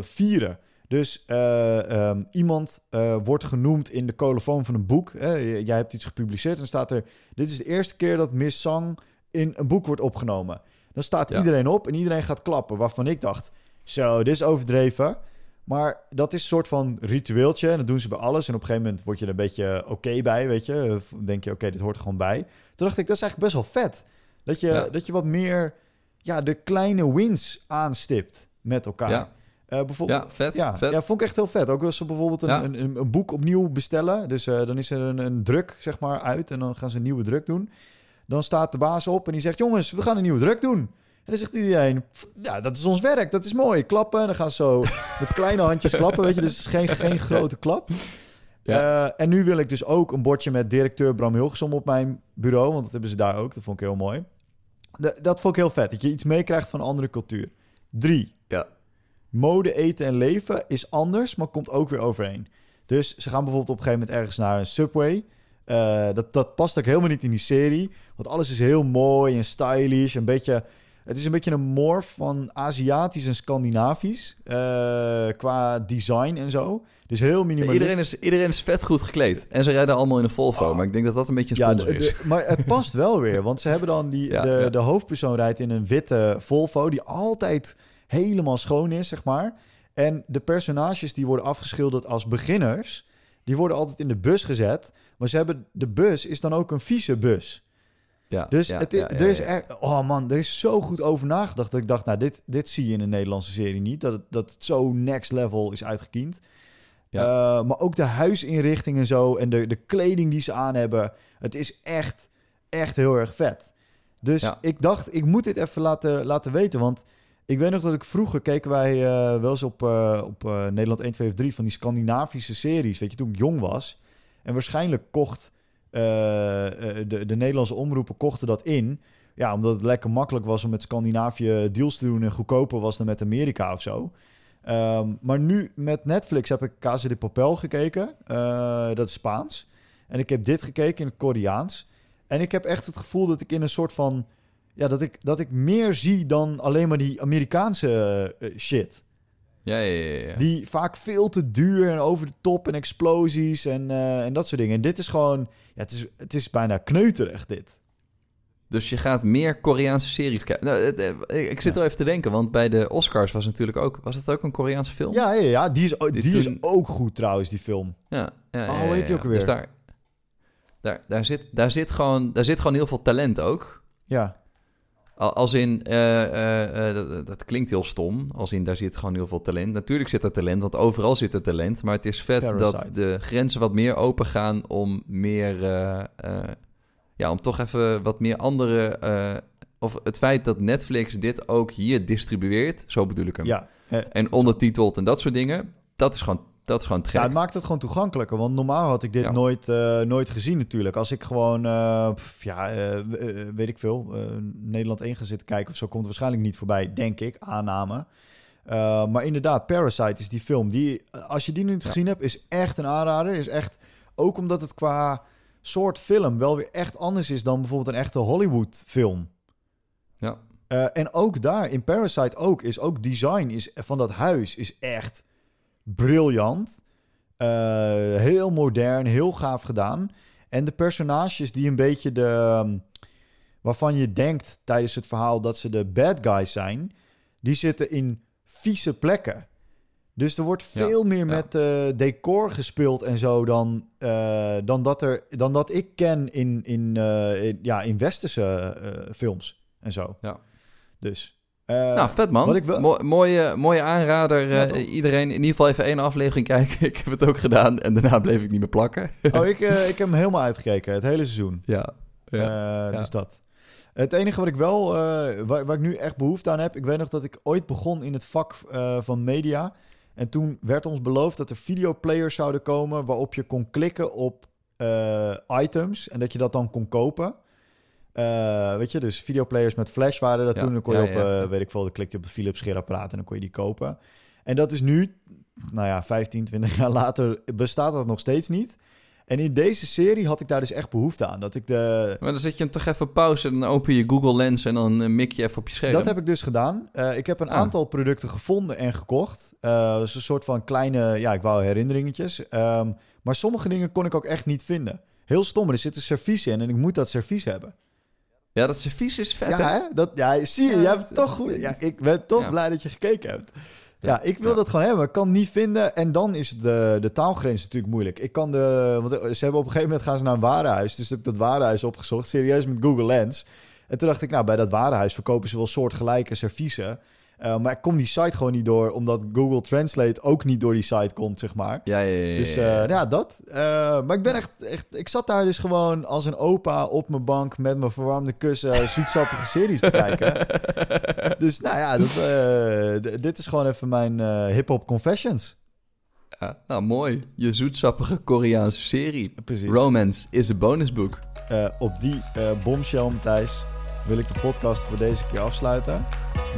vieren. Dus eh, ehm, iemand eh, wordt genoemd in de colofoon van een boek. Hè. Jij hebt iets gepubliceerd en staat er... Dit is de eerste keer dat Miss Sang in een boek wordt opgenomen. Dan staat Ja. iedereen op en iedereen gaat klappen. Waarvan ik dacht, zo, dit is overdreven. Maar dat is een soort van ritueeltje. En dat doen ze bij alles. En op een gegeven moment word je er een beetje oké bij, weet je. Of denk je, oké, dit hoort er gewoon bij. Toen dacht ik, dat is eigenlijk best wel vet. Dat je, Ja. dat je wat meer ja, de kleine wins aanstipt met elkaar. Ja. Eh, bijvoorbeeld, Ja, vet, ja, vet. ja, vond ik echt heel vet. Ook als ze bijvoorbeeld een, Ja. een, een, een boek opnieuw bestellen. Dus eh, dan is er een, een druk, zeg maar, uit. En dan gaan ze een nieuwe druk doen. Dan staat de baas op en die zegt... jongens, we gaan een nieuwe druk doen. En dan zegt iedereen... "Pff, ja, dat is ons werk, dat is mooi. Klappen, en dan gaan ze zo met kleine handjes klappen, weet je. Dus geen, geen grote klap. Ja. Eh, en nu wil ik dus ook een bordje met directeur Bram Hilgesom op mijn bureau. Want dat hebben ze daar ook. Dat vond ik heel mooi. De- dat vond ik heel vet. Dat je iets meekrijgt van een andere cultuur. Drie. Ja. Mode, eten en leven is anders, maar komt ook weer overeen. Dus ze gaan bijvoorbeeld op een gegeven moment ergens naar een Subway. Eh, dat, dat past ook helemaal niet in die serie. Want alles is heel mooi en stylish. Een beetje, het is een beetje een morf van Aziatisch en Scandinavisch. eh, qua design en zo. Dus heel minimalistisch. Iedereen is, iedereen is vet goed gekleed. En ze rijden allemaal in een Volvo. Oh. Maar ik denk dat dat een beetje een Ja, sponsor de- is. maar het past wel weer. Want ze hebben dan die... Ja, de, ja. de hoofdpersoon rijdt in een witte Volvo... die altijd helemaal schoon is, zeg maar. En de personages die worden afgeschilderd als beginners... die worden altijd in de bus gezet. Maar ze hebben... De bus is dan ook een vieze bus. Ja, Dus ja, het is, ja, er is echt... Oh man, er is zo goed over nagedacht... dat ik dacht, nou, dit, dit zie je in een Nederlandse serie niet. Dat het, dat het zo next level is uitgekiend. Eh, maar ook de huisinrichting en zo... en de, de kleding die ze aan hebben... het is echt, echt heel erg vet. Dus ik dacht, ik moet dit even laten, laten weten... want ik weet nog dat ik vroeger keken wij eh, wel eens op, eh, op Nederland 1, 2 of 3... van die Scandinavische series, weet je, toen ik jong was. En waarschijnlijk kocht de, de Nederlandse omroepen kochten dat in... Ja, omdat het lekker makkelijk was om met Scandinavië deals te doen... en goedkoper was dan met Amerika of zo. Ehm, maar nu met Netflix heb ik Casa de Papel gekeken. Eh, dat is Spaans. En ik heb dit gekeken in het Koreaans. En ik heb echt het gevoel dat ik in een soort van... Ja, dat ik, dat ik meer zie dan alleen maar die Amerikaanse eh, shit. Ja, ja, ja, ja. Die vaak veel te duur en over de top en explosies en, eh, en dat soort dingen. En dit is gewoon... Ja, het is, het is bijna kneuterig, dit. Dus je gaat meer Koreaanse series kijken. Nou, eh, ik zit Ja. wel even te denken, want bij de Oscars was natuurlijk ook... Was het ook een Koreaanse film? Ja, ja, ja die, is, die is ook goed trouwens, die film. Ja, ja, Oh, hoe heet die ook alweer? Dus daar, daar, daar, zit, daar, zit gewoon, daar zit gewoon heel veel talent ook. Ja, Als in, eh, eh, eh, dat, dat klinkt heel stom. Als in, daar zit gewoon heel veel talent. Natuurlijk zit er talent, want overal zit er talent. Maar het is vet Parasite. dat de grenzen wat meer open gaan om meer... ja, om toch even wat meer andere... of het feit dat Netflix dit ook hier distribueert, zo bedoel ik hem. ja. En ondertiteld en dat soort dingen, dat is gewoon, dat is gewoon Ja, het maakt het gewoon toegankelijker. Want normaal had ik dit Ja. nooit, eh, nooit gezien natuurlijk. Als ik gewoon, eh, pff, ja, eh, weet ik veel, Nederland 1 ga zitten kijken of zo, komt het waarschijnlijk niet voorbij, denk ik, aanname. Maar inderdaad, Parasite is die film. Die, als je die nu niet Ja. gezien hebt, is echt een aanrader. Is echt, ook omdat het qua soort film wel weer echt anders is dan bijvoorbeeld een echte Hollywood film. Ja. En ook daar, in Parasite ook, is ook design is, van dat huis is echt briljant. Eh, heel modern, heel gaaf gedaan. En de personages die een beetje de... ehm, waarvan je denkt tijdens het verhaal dat ze de bad guys zijn... die zitten in vieze plekken. Dus er wordt Ja, veel meer ja. met eh, decor gespeeld en zo... dan, eh, dan, dat, er, dan dat ik ken in, in, in- ja, in westerse films en zo. Ja. Dus... eh, nou, vet man. wat ik wel- Mo- mooie, mooie aanrader. Ja, eh, iedereen in ieder geval even één aflevering kijken. ik heb het ook gedaan en daarna bleef ik niet meer plakken. Oh, ik, eh, ik heb hem helemaal uitgekeken, het hele seizoen. ja. Ja. Dus dat. Het enige wat ik wel, waar, waar ik nu echt behoefte aan heb, ik weet nog dat ik ooit begon in het vak van media. En toen werd ons beloofd dat er videoplayers zouden komen waarop je kon klikken op items en dat je dat dan kon kopen. Eh, weet je, dus videoplayers met flash waren dat Ja, toen. Dan kon je ja, op, ja. eh, weet ik veel, dan klikte je op de Philips scheerapparaat en dan kon je die kopen. En dat is nu, nou ja, 15, 20 jaar later bestaat dat nog steeds niet. En in deze serie had ik daar dus echt behoefte aan. Dat ik de, Maar dan zet je hem toch even pauze en dan open je Google Lens en dan eh, mik je even op je scherm. Dat heb ik dus gedaan. Ik heb een Ah. aantal producten gevonden en gekocht. Eh dus een soort van kleine, ja, ik wou herinneringetjes. Ehm, maar sommige dingen kon ik ook echt niet vinden. Heel stom, er zit een servies in en ik moet dat servies hebben. Ja, dat servies is vet, ja, hè? Dat, ja, zie je, Ja, jij toch goed. Ja, ik ben toch Ja. blij dat je gekeken hebt. Ja, ik wil dat gewoon hebben. Ik kan het niet vinden. En dan is de, de taalgrens natuurlijk moeilijk. Ik kan de. Want ze hebben op een gegeven moment gaan ze naar een warenhuis. Dus heb ik dat warenhuis opgezocht. Serieus met Google Lens. En toen dacht ik, nou, bij dat warenhuis verkopen ze wel soortgelijke serviezen. Eh, maar ik kom die site gewoon niet door, omdat Google Translate ook niet door die site komt, zeg maar. Ja, ja, ja. ja, Dus ja. eh, ja, dat. Eh, maar ik ben echt, echt... Ik zat daar dus gewoon als een opa op mijn bank... met mijn verwarmde kussen zoetsappige series te kijken. Dus nou ja, dat, dit is gewoon even mijn hip-hop confessions. Ja, nou, mooi. Je zoetsappige Koreaanse serie. Precies. Romance is een bonusboek. Op die eh bombshell, Matthijs, wil ik de podcast voor deze keer afsluiten.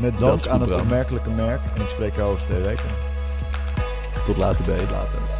Met dank aan het opmerkelijke merk. En ik spreek jou over twee weken. Tot later, babe. Later.